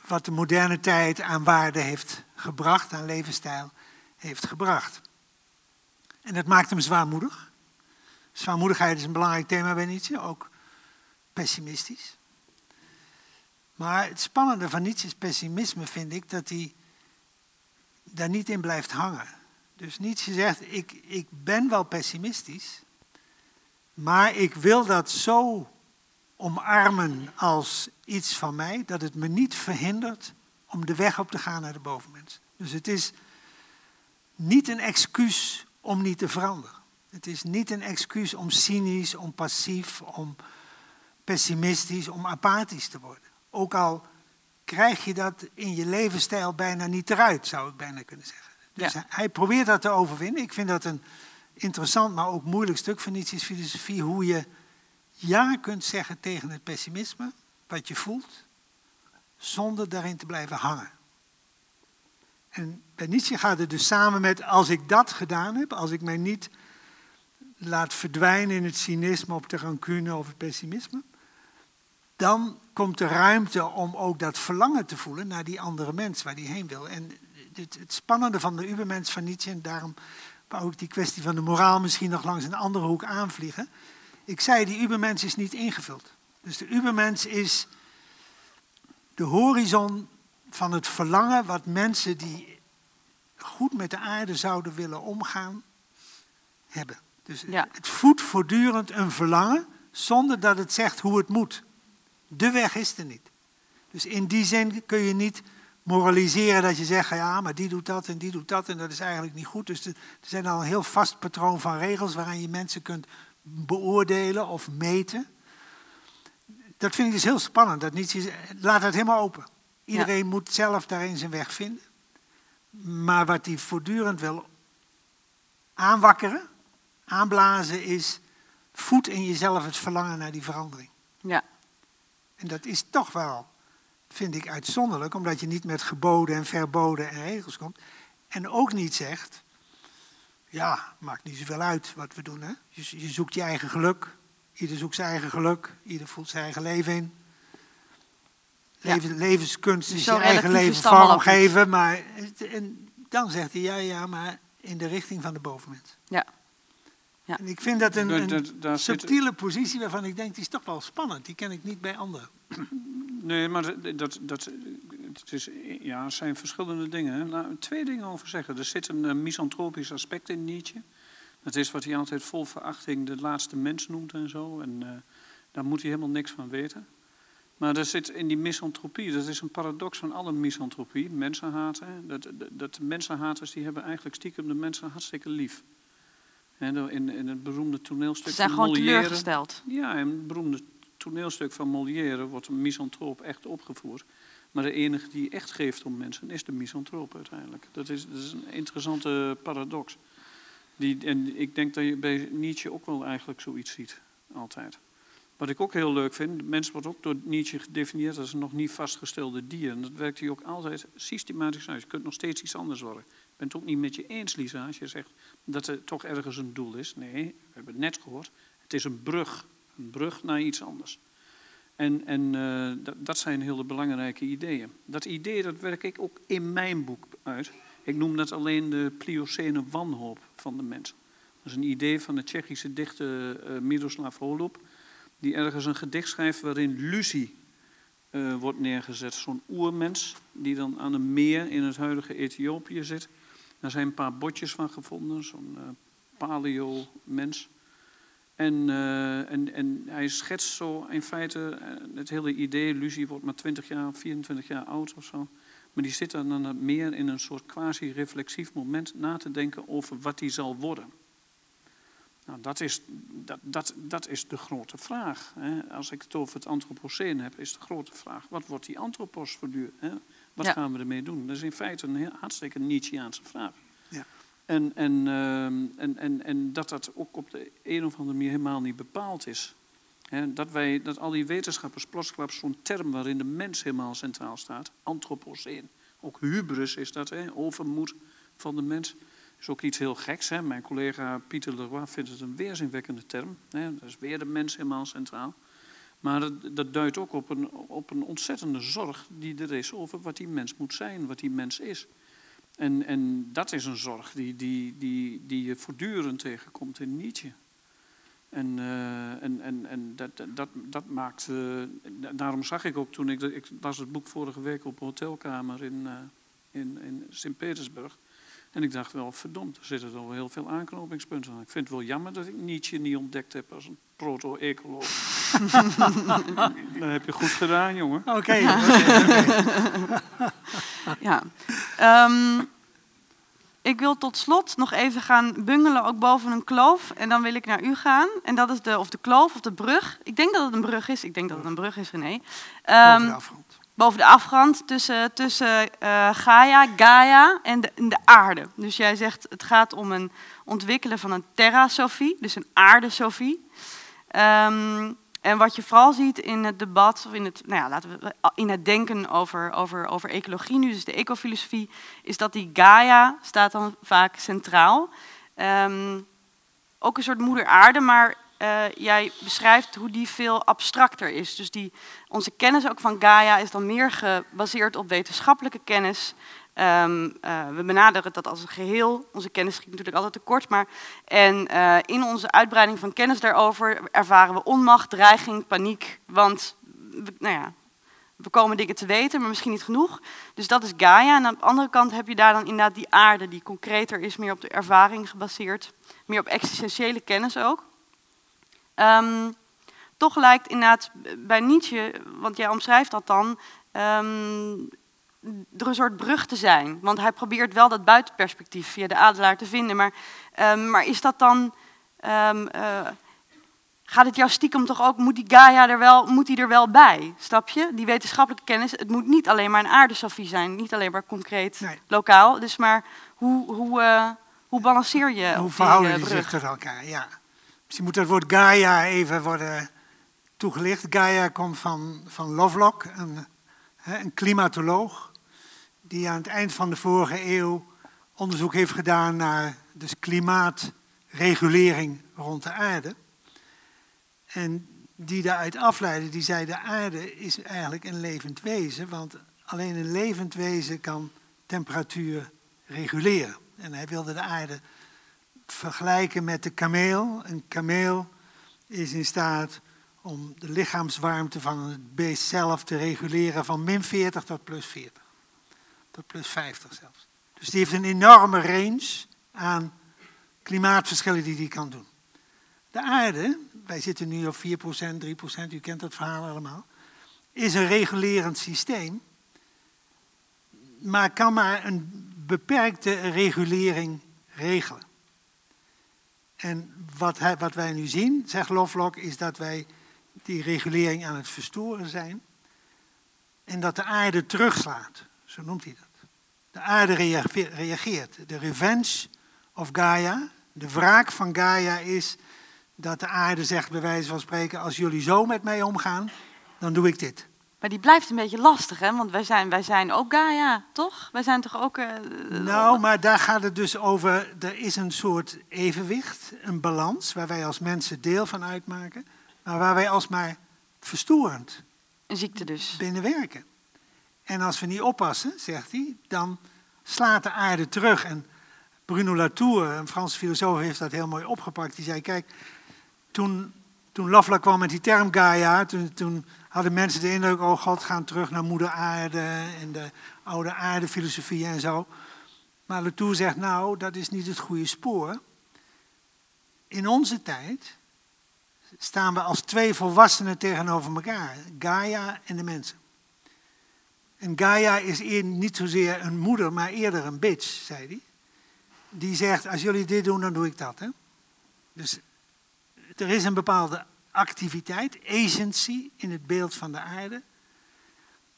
wat de moderne tijd aan waarde heeft gebracht, aan levensstijl heeft gebracht. En dat maakt hem zwaarmoedig. Zwaarmoedigheid is een belangrijk thema bij Nietzsche, ook pessimistisch. Maar het spannende van Nietzsche's pessimisme vind ik dat hij daar niet in blijft hangen. Dus Nietzsche zegt, ik, ik ben wel pessimistisch, maar ik wil dat zo omarmen als iets van mij, dat het me niet verhindert om de weg op te gaan naar de bovenmens. Dus het is niet een excuus om niet te veranderen. Het is niet een excuus om cynisch, om passief, om pessimistisch, om apathisch te worden. Ook al krijg je dat in je levensstijl bijna niet eruit, zou ik bijna kunnen zeggen. Dus Ja. hij probeert dat te overwinnen. Ik vind dat een interessant, maar ook moeilijk stuk van Nietzsche's filosofie. Hoe je ja kunt zeggen tegen het pessimisme, wat je voelt, zonder daarin te blijven hangen. En Nietzsche gaat het dus samen met, als ik dat gedaan heb, als ik mij niet laat verdwijnen in het cynisme of de rancune of het pessimisme, dan komt de ruimte om ook dat verlangen te voelen naar die andere mens waar die heen wil. En het, het spannende van de Ubermens van Nietzsche, en daarom wou ik die kwestie van de moraal misschien nog langs een andere hoek aanvliegen. Ik zei, die Ubermens is niet ingevuld. Dus de Ubermens is de horizon van het verlangen wat mensen die goed met de aarde zouden willen omgaan, hebben. Dus Ja. het voedt voortdurend een verlangen zonder dat het zegt hoe het moet. De weg is er niet. Dus in die zin kun je niet moraliseren dat je zegt, ja, maar die doet dat en die doet dat en dat is eigenlijk niet goed. Dus er zijn al een heel vast patroon van regels waaraan je mensen kunt beoordelen of meten. Dat vind ik dus heel spannend. Dat Nietzsche, laat het helemaal open. Iedereen moet zelf daarin zijn weg vinden. Maar wat hij voortdurend wil aanwakkeren, aanblazen, is voed in jezelf het verlangen naar die verandering. Ja, En dat is toch wel, vind ik, uitzonderlijk, omdat je niet met geboden en verboden en regels komt. En ook niet zegt, ja, maakt niet zoveel uit wat we doen. Hè? Je, je zoekt je eigen geluk. Ieder zoekt zijn eigen geluk. Ieder voelt zijn eigen leven in. Ja. Leven, Levenskunst is zo je eigen leven vormgeven. Maar en dan zegt hij, ja, ja, maar in de richting van de bovenmens. Ja. Ja. En ik vind dat een, Dat- een dat- daar zit- subtiele positie waarvan ik denk, die is toch wel spannend. Die ken ik niet bij anderen. Nee, maar dat, dat, het is, ja, het zijn verschillende dingen. Laat ik twee dingen over zeggen. Er zit een eh, misantropisch aspect in Nietzsche. Dat is wat hij altijd vol verachting de laatste mens noemt en zo. En eh, daar moet hij helemaal niks van weten. Maar er zit in die misantropie, dat is een paradox van alle misantropie, mensenhaat. Hè. Dat, dat, dat mensenhaters die hebben eigenlijk stiekem de mensen hartstikke lief. In, in het beroemde toneelstuk ze zijn van gewoon Molière. teleurgesteld. Ja, in het beroemde toneelstuk van Molière wordt een misantroop echt opgevoerd. Maar de enige die echt geeft om mensen is de misantroop uiteindelijk. Dat is, dat is een interessante paradox. Die, en ik denk dat je bij Nietzsche ook wel eigenlijk zoiets ziet, altijd. Wat ik ook heel leuk vind, mens wordt ook door Nietzsche gedefinieerd als een nog niet vastgestelde dier. En dat werkt hij ook altijd systematisch uit. Je kunt nog steeds iets anders worden. Ik ben het ook niet met je eens, Lisa, als je zegt dat er toch ergens een doel is. Nee, we hebben het net gehoord. Het is een brug. Een brug naar iets anders. En, en eh, dat, zijn hele belangrijke ideeën. Dat idee dat werk ik ook in mijn boek uit. Ik noem dat alleen de Pliocene wanhoop van de mens. Dat is een idee van de Tsjechische dichter eh, Miroslav Holub. Die ergens een gedicht schrijft waarin Lucy eh, wordt neergezet. Zo'n oermens die dan aan een meer in het huidige Ethiopië zit. Daar zijn een paar botjes van gevonden. Zo'n eh, paleo-mens. En, eh, en, en hij schetst zo in feite het hele idee. Lucie wordt maar 20 jaar, 24 jaar oud of zo. Maar die zit dan aan het meer in een soort quasi-reflexief moment na te denken over wat hij zal worden. Nou, dat is, dat, dat, dat is de grote vraag. Hè. Als ik het over het antropoceen heb, is de grote vraag: wat wordt die antropos voortdurend? Hè? Wat Ja. gaan we ermee doen? Dat is in feite een heel, hartstikke Nietzscheaanse vraag. Ja. En, en, ehm, en, en, en dat dat ook op de een of andere manier helemaal niet bepaald is. Dat, wij, dat al die wetenschappers plotsklaps zo'n term waarin de mens helemaal centraal staat, antropoceen. Ook hubris is dat, hè, overmoed van de mens. Is ook iets heel geks. Hè. Mijn collega Pieter Leroy vindt het een weerzinwekkende term. Hè. Dat is weer de mens helemaal centraal. Maar dat, dat duidt ook op een, op een ontzettende zorg die er is over wat die mens moet zijn, wat die mens is. En, en dat is een zorg die, die, die, die je voortdurend tegenkomt in Nietzsche. En, eh, en, en, en dat, dat- dat, maakt. eh, da- daarom zag ik ook toen ik. Ik las het boek vorige week op een hotelkamer in, eh, in, in Sint-Petersburg. En ik dacht wel, verdomd, er zitten toch wel heel veel aanknopingspunten aan. Ik vind het wel jammer dat ik Nietzsche niet ontdekt heb als een proto-ecoloog. dat heb je goed gedaan, jongen. Oké. Ja. Ehm, ik wil tot slot nog even gaan bungelen, ook boven een kloof. En dan wil ik naar u gaan. En dat is de, of de kloof of de brug. Ik denk dat het een brug is. Ik denk dat het een brug is, René. Boven Ehm, de afgrond. Boven de afgrond tussen, tussen eh, Gaia, Gaia en de, de aarde. Dus jij zegt het gaat om een ontwikkelen van een terra-sofie, dus een aarde-sofie. Ehm, En wat je vooral ziet in het debat, of in het, nou ja, laten we, in het denken over, over, over ecologie, nu dus de ecofilosofie, is dat die Gaia staat dan vaak centraal. Um, ook een soort moeder aarde, maar uh, jij beschrijft hoe die veel abstracter is. Dus die, onze kennis ook van Gaia is dan meer gebaseerd op wetenschappelijke kennis. Um, uh, we benaderen dat als een geheel. Onze kennis schiet natuurlijk altijd tekort. Maar, en uh, in onze uitbreiding van kennis daarover ervaren we onmacht, dreiging, paniek. Want we, nou ja, we komen dingen te weten, maar misschien niet genoeg. Dus dat is Gaia. En aan de andere kant heb je daar dan inderdaad die aarde, die concreter is, meer op de ervaring gebaseerd. Meer op existentiële kennis ook. Um, toch lijkt inderdaad bij Nietzsche, want jij omschrijft dat dan, um, er een soort brug te zijn. Want hij probeert wel dat buitenperspectief via de adelaar te vinden. Maar, um, maar is dat dan. Um, uh, gaat het jouw stiekem toch ook, moet die Gaia er wel, moet die er wel bij? Snap je? Die wetenschappelijke kennis, het moet niet alleen maar een aardesofie zijn, niet alleen maar concreet Nee. lokaal. Dus maar hoe, hoe, uh, hoe balanceer je Hoe verhouden die die uh, zich brug? tot elkaar? Ja. Misschien moet dat woord Gaia even worden toegelicht. Gaia komt van, van Lovelock, een, een klimatoloog, die aan het eind van de vorige eeuw onderzoek heeft gedaan naar dus klimaatregulering rond de aarde. En die daaruit afleidde, die zei de aarde is eigenlijk een levend wezen, want alleen een levend wezen kan temperatuur reguleren. En hij wilde de aarde vergelijken met de kameel. Een kameel is in staat om de lichaamswarmte van het beest zelf te reguleren van min 40 tot plus 40. Tot plus 50 zelfs. Dus die heeft een enorme range aan klimaatverschillen die die kan doen. De aarde, wij zitten nu op 4%, 3%, u kent dat verhaal allemaal, is een regulerend systeem, maar kan maar een beperkte regulering regelen. En wat, wat wij nu zien, zegt Lovelock, is dat wij die regulering aan het verstoren zijn. En dat de aarde terugslaat, zo noemt hij dat. De aarde reage- reageert. De revenge of Gaia, de wraak van Gaia is dat de aarde zegt, bij wijze van spreken, als jullie zo met mij omgaan, dan doe ik dit. Maar die blijft een beetje lastig, hè? Want wij zijn, wij zijn ook Gaia, toch? Wij zijn toch ook... eh, Nou, maar daar gaat het dus over, er is een soort evenwicht, een balans, waar wij als mensen deel van uitmaken, maar waar wij alsmaar verstorend Een ziekte dus. binnen werken. En als we niet oppassen, zegt hij, dan slaat de aarde terug. En Bruno Latour, een Franse filosoof, heeft dat heel mooi opgepakt. Die zei, kijk, toen, toen Lovelock kwam met die term Gaia, toen, toen hadden mensen de indruk, oh god, gaan terug naar moeder aarde en de oude aardefilosofie en zo. Maar Latour zegt, nou, dat is niet het goede spoor. In onze tijd staan we als twee volwassenen tegenover elkaar. Gaia en de mensen. En Gaia is niet zozeer een moeder, maar eerder een bitch, zei hij. Die zegt, als jullie dit doen, dan doe ik dat. Hè? Dus er is een bepaalde activiteit, agency in het beeld van de aarde,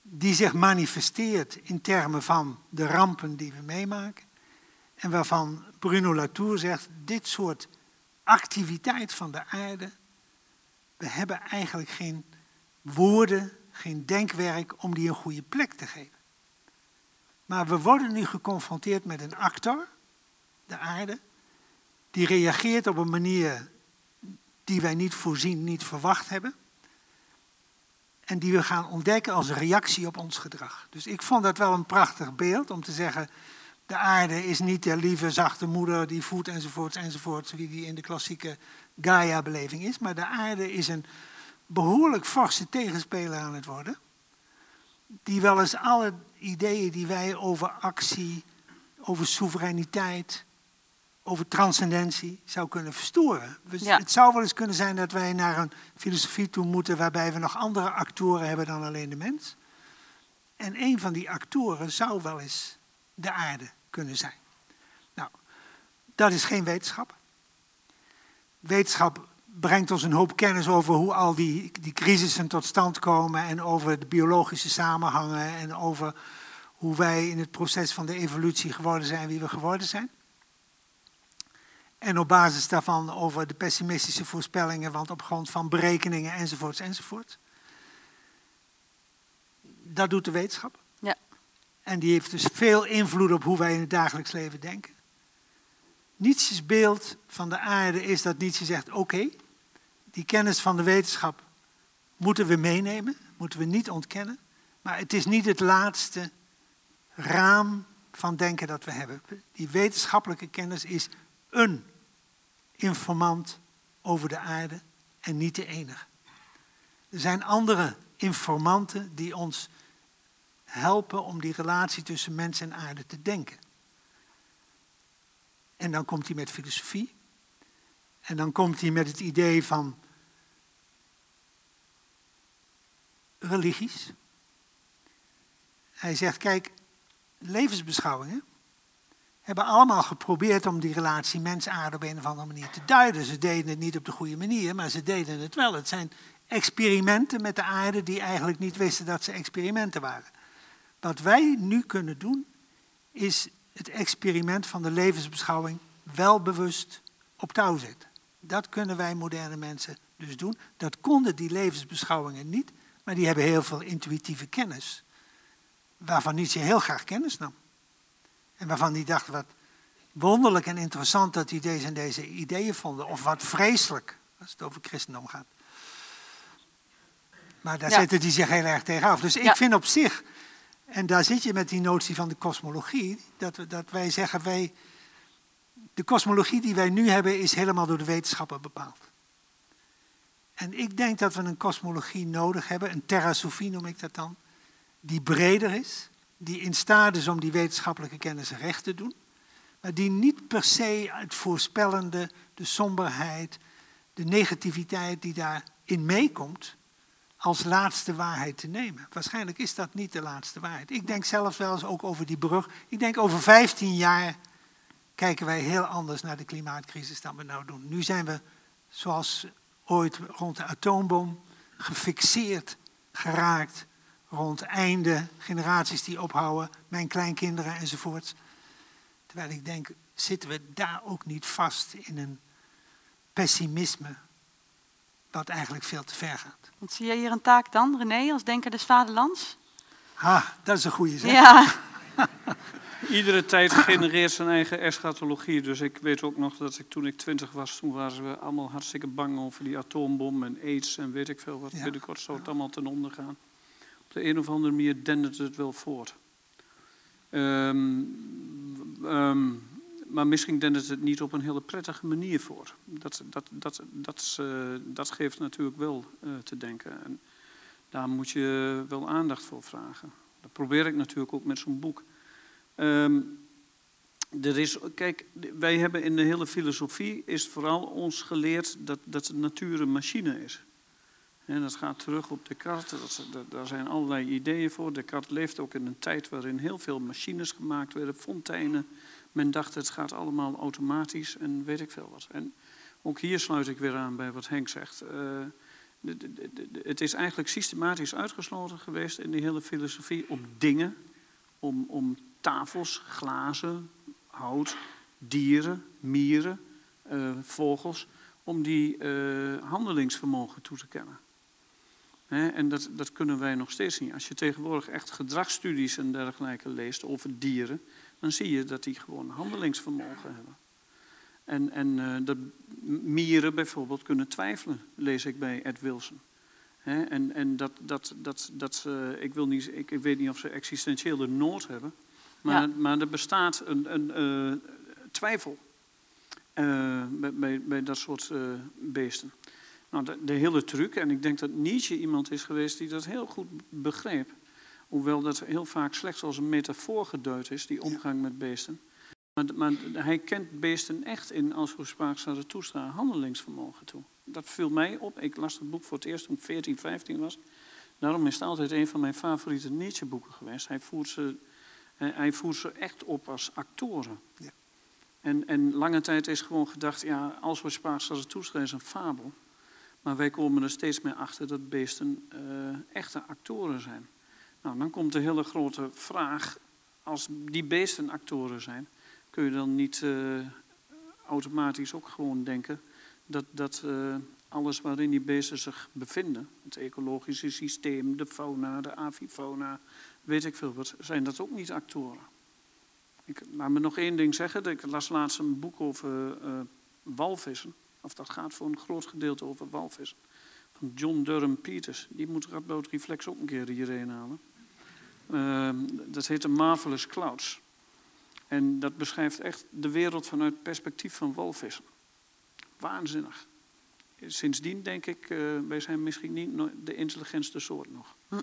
die zich manifesteert in termen van de rampen die we meemaken. En waarvan Bruno Latour zegt, dit soort activiteit van de aarde, we hebben eigenlijk geen woorden, geen denkwerk om die een goede plek te geven. Maar we worden nu geconfronteerd met een actor, de aarde, die reageert op een manier die wij niet voorzien, niet verwacht hebben. En die we gaan ontdekken als reactie op ons gedrag. Dus ik vond dat wel een prachtig beeld om te zeggen, de aarde is niet de lieve, zachte moeder die voedt enzovoorts enzovoorts, wie die in de klassieke Gaia-beleving is. Maar de aarde is een behoorlijk forse tegenspeler aan het worden. Die wel eens alle ideeën die wij over actie, over soevereiniteit, over transcendentie zou kunnen verstoren. Dus Ja. Het zou wel eens kunnen zijn dat wij naar een filosofie toe moeten waarbij we nog andere actoren hebben dan alleen de mens. En een van die actoren zou wel eens de aarde kunnen zijn. Nou, dat is geen wetenschap. Wetenschap brengt ons een hoop kennis over hoe al die, die crisissen tot stand komen en over de biologische samenhangen en over hoe wij in het proces van de evolutie geworden zijn wie we geworden zijn. En op basis daarvan over de pessimistische voorspellingen, want op grond van berekeningen enzovoorts enzovoort. Dat doet de wetenschap. Ja. En die heeft dus veel invloed op hoe wij in het dagelijks leven denken. Nietzsche's beeld van de aarde is dat Nietzsche zegt: oké, die kennis van de wetenschap moeten we meenemen, moeten we niet ontkennen. Maar het is niet het laatste raam van denken dat we hebben. Die wetenschappelijke kennis is een informant over de aarde en niet de enige. Er zijn andere informanten die ons helpen om die relatie tussen mens en aarde te denken. En dan komt hij met filosofie. En dan komt hij met het idee van religies. Hij zegt, kijk, levensbeschouwingen hebben allemaal geprobeerd om die relatie mens-aarde op een of andere manier te duiden. Ze deden het niet op de goede manier, maar ze deden het wel. Het zijn experimenten met de aarde die eigenlijk niet wisten dat ze experimenten waren. Wat wij nu kunnen doen, is het experiment van de levensbeschouwing wel bewust op touw zetten. Dat kunnen wij moderne mensen dus doen. Dat konden die levensbeschouwingen niet, maar die hebben heel veel intuïtieve kennis. Waarvan Nietzsche heel graag kennis nam. En waarvan hij dacht, wat wonderlijk en interessant dat hij deze en deze ideeën vonden. Of wat vreselijk, als het over christendom gaat. Maar daar Ja. zette hij zich heel erg tegen af. Dus ik Ja. vind op zich, en daar zit je met die notie van de kosmologie, dat, we, dat wij zeggen, wij, de kosmologie die wij nu hebben is helemaal door de wetenschappen bepaald. En ik denk dat we een kosmologie nodig hebben, een terrasofie noem ik dat dan, die breder is, die in staat is om die wetenschappelijke kennis recht te doen, maar die niet per se het voorspellende, de somberheid, de negativiteit die daarin meekomt, als laatste waarheid te nemen. Waarschijnlijk is dat niet de laatste waarheid. Ik denk zelfs wel eens ook over die brug. Ik denk over 15 jaar kijken wij heel anders naar de klimaatcrisis dan we nou doen. Nu zijn we, zoals ooit rond de atoombom, gefixeerd geraakt rond einde, generaties die ophouden, mijn kleinkinderen enzovoort. Terwijl ik denk, zitten we daar ook niet vast in een pessimisme wat eigenlijk veel te ver gaat. Want zie jij hier een taak dan, René, als denker des vaderlands? Ah, dat is een goede zeg. Ja, Iedere tijd genereert zijn eigen eschatologie. Dus ik weet ook nog dat ik toen ik twintig was, toen waren we allemaal hartstikke bang over die atoombom en aids en weet ik veel wat. Ja. Binnenkort zou het allemaal ten onder gaan. De een of andere manier dendert het wel voort. Ehm, ehm, maar misschien dendert het niet op een hele prettige manier voor. Dat, dat, dat, dat, eh, dat geeft natuurlijk wel eh, te denken. En daar moet je wel aandacht voor vragen. Dat probeer ik natuurlijk ook met zo'n boek. Ehm, er is, kijk, wij hebben in de hele filosofie is vooral ons geleerd dat, dat de natuur een machine is. En dat gaat terug op Descartes, dat, daar zijn allerlei ideeën voor. Descartes leeft ook in een tijd waarin heel veel machines gemaakt werden, fonteinen. Men dacht het gaat allemaal automatisch en weet ik veel wat. En ook hier sluit ik weer aan bij wat Henk zegt. Eh, het is eigenlijk systematisch uitgesloten geweest in die hele filosofie om dingen, om, om tafels, glazen, hout, dieren, mieren, eh, vogels, om die eh, handelingsvermogen toe te kennen. En dat, dat kunnen wij nog steeds niet. Als je tegenwoordig echt gedragsstudies en dergelijke leest over dieren, dan zie je dat die gewoon handelingsvermogen hebben. En, en eh, dat mieren bijvoorbeeld kunnen twijfelen, lees ik bij Ed Wilson. En en dat, dat, dat, dat ik, wil niet, ik, ik weet niet of ze existentiële nood hebben, maar, Ja. maar er bestaat een, een eh, twijfel eh, bij, bij, bij dat soort beesten. Nou, de, de hele truc, en ik denk dat Nietzsche iemand is geweest die dat heel goed begreep. Hoewel dat heel vaak slechts als een metafoor geduid is, die omgang met beesten. Maar, maar hij kent beesten echt in, als we spraken Zarathustra, handelingsvermogen toe. Dat viel mij op. Ik las het boek voor het eerst toen ik 14, 15 was. Daarom is het altijd een van mijn favoriete Nietzsche-boeken geweest. Hij voert, ze, eh, hij voert ze echt op als actoren. Ja. En, en lange tijd is gewoon gedacht, ja, als we spraken Zarathustra is een fabel. Maar wij komen er steeds meer achter dat beesten eh, echte actoren zijn. Nou, dan komt de hele grote vraag, als die beesten actoren zijn, kun je dan niet eh, automatisch ook gewoon denken dat, dat eh, alles waarin die beesten zich bevinden, het ecologische systeem, de fauna, de avifauna, weet ik veel wat, zijn dat ook niet actoren. Ik laat me nog één ding zeggen. Ik las laatst een boek over walvissen. Of dat gaat voor een groot gedeelte over walvissen. Van John Durham Peters. Die moet Radboud Reflex ook een keer hierheen halen. Uh, dat heet de Marvelous Clouds. En dat beschrijft echt de wereld vanuit het perspectief van walvissen. Waanzinnig. Sindsdien denk ik, uh, wij zijn misschien niet de intelligentste soort nog.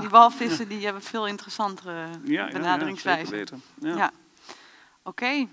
Die walvissen die hebben veel interessantere ja, benaderingswijzen. Ja. Oké,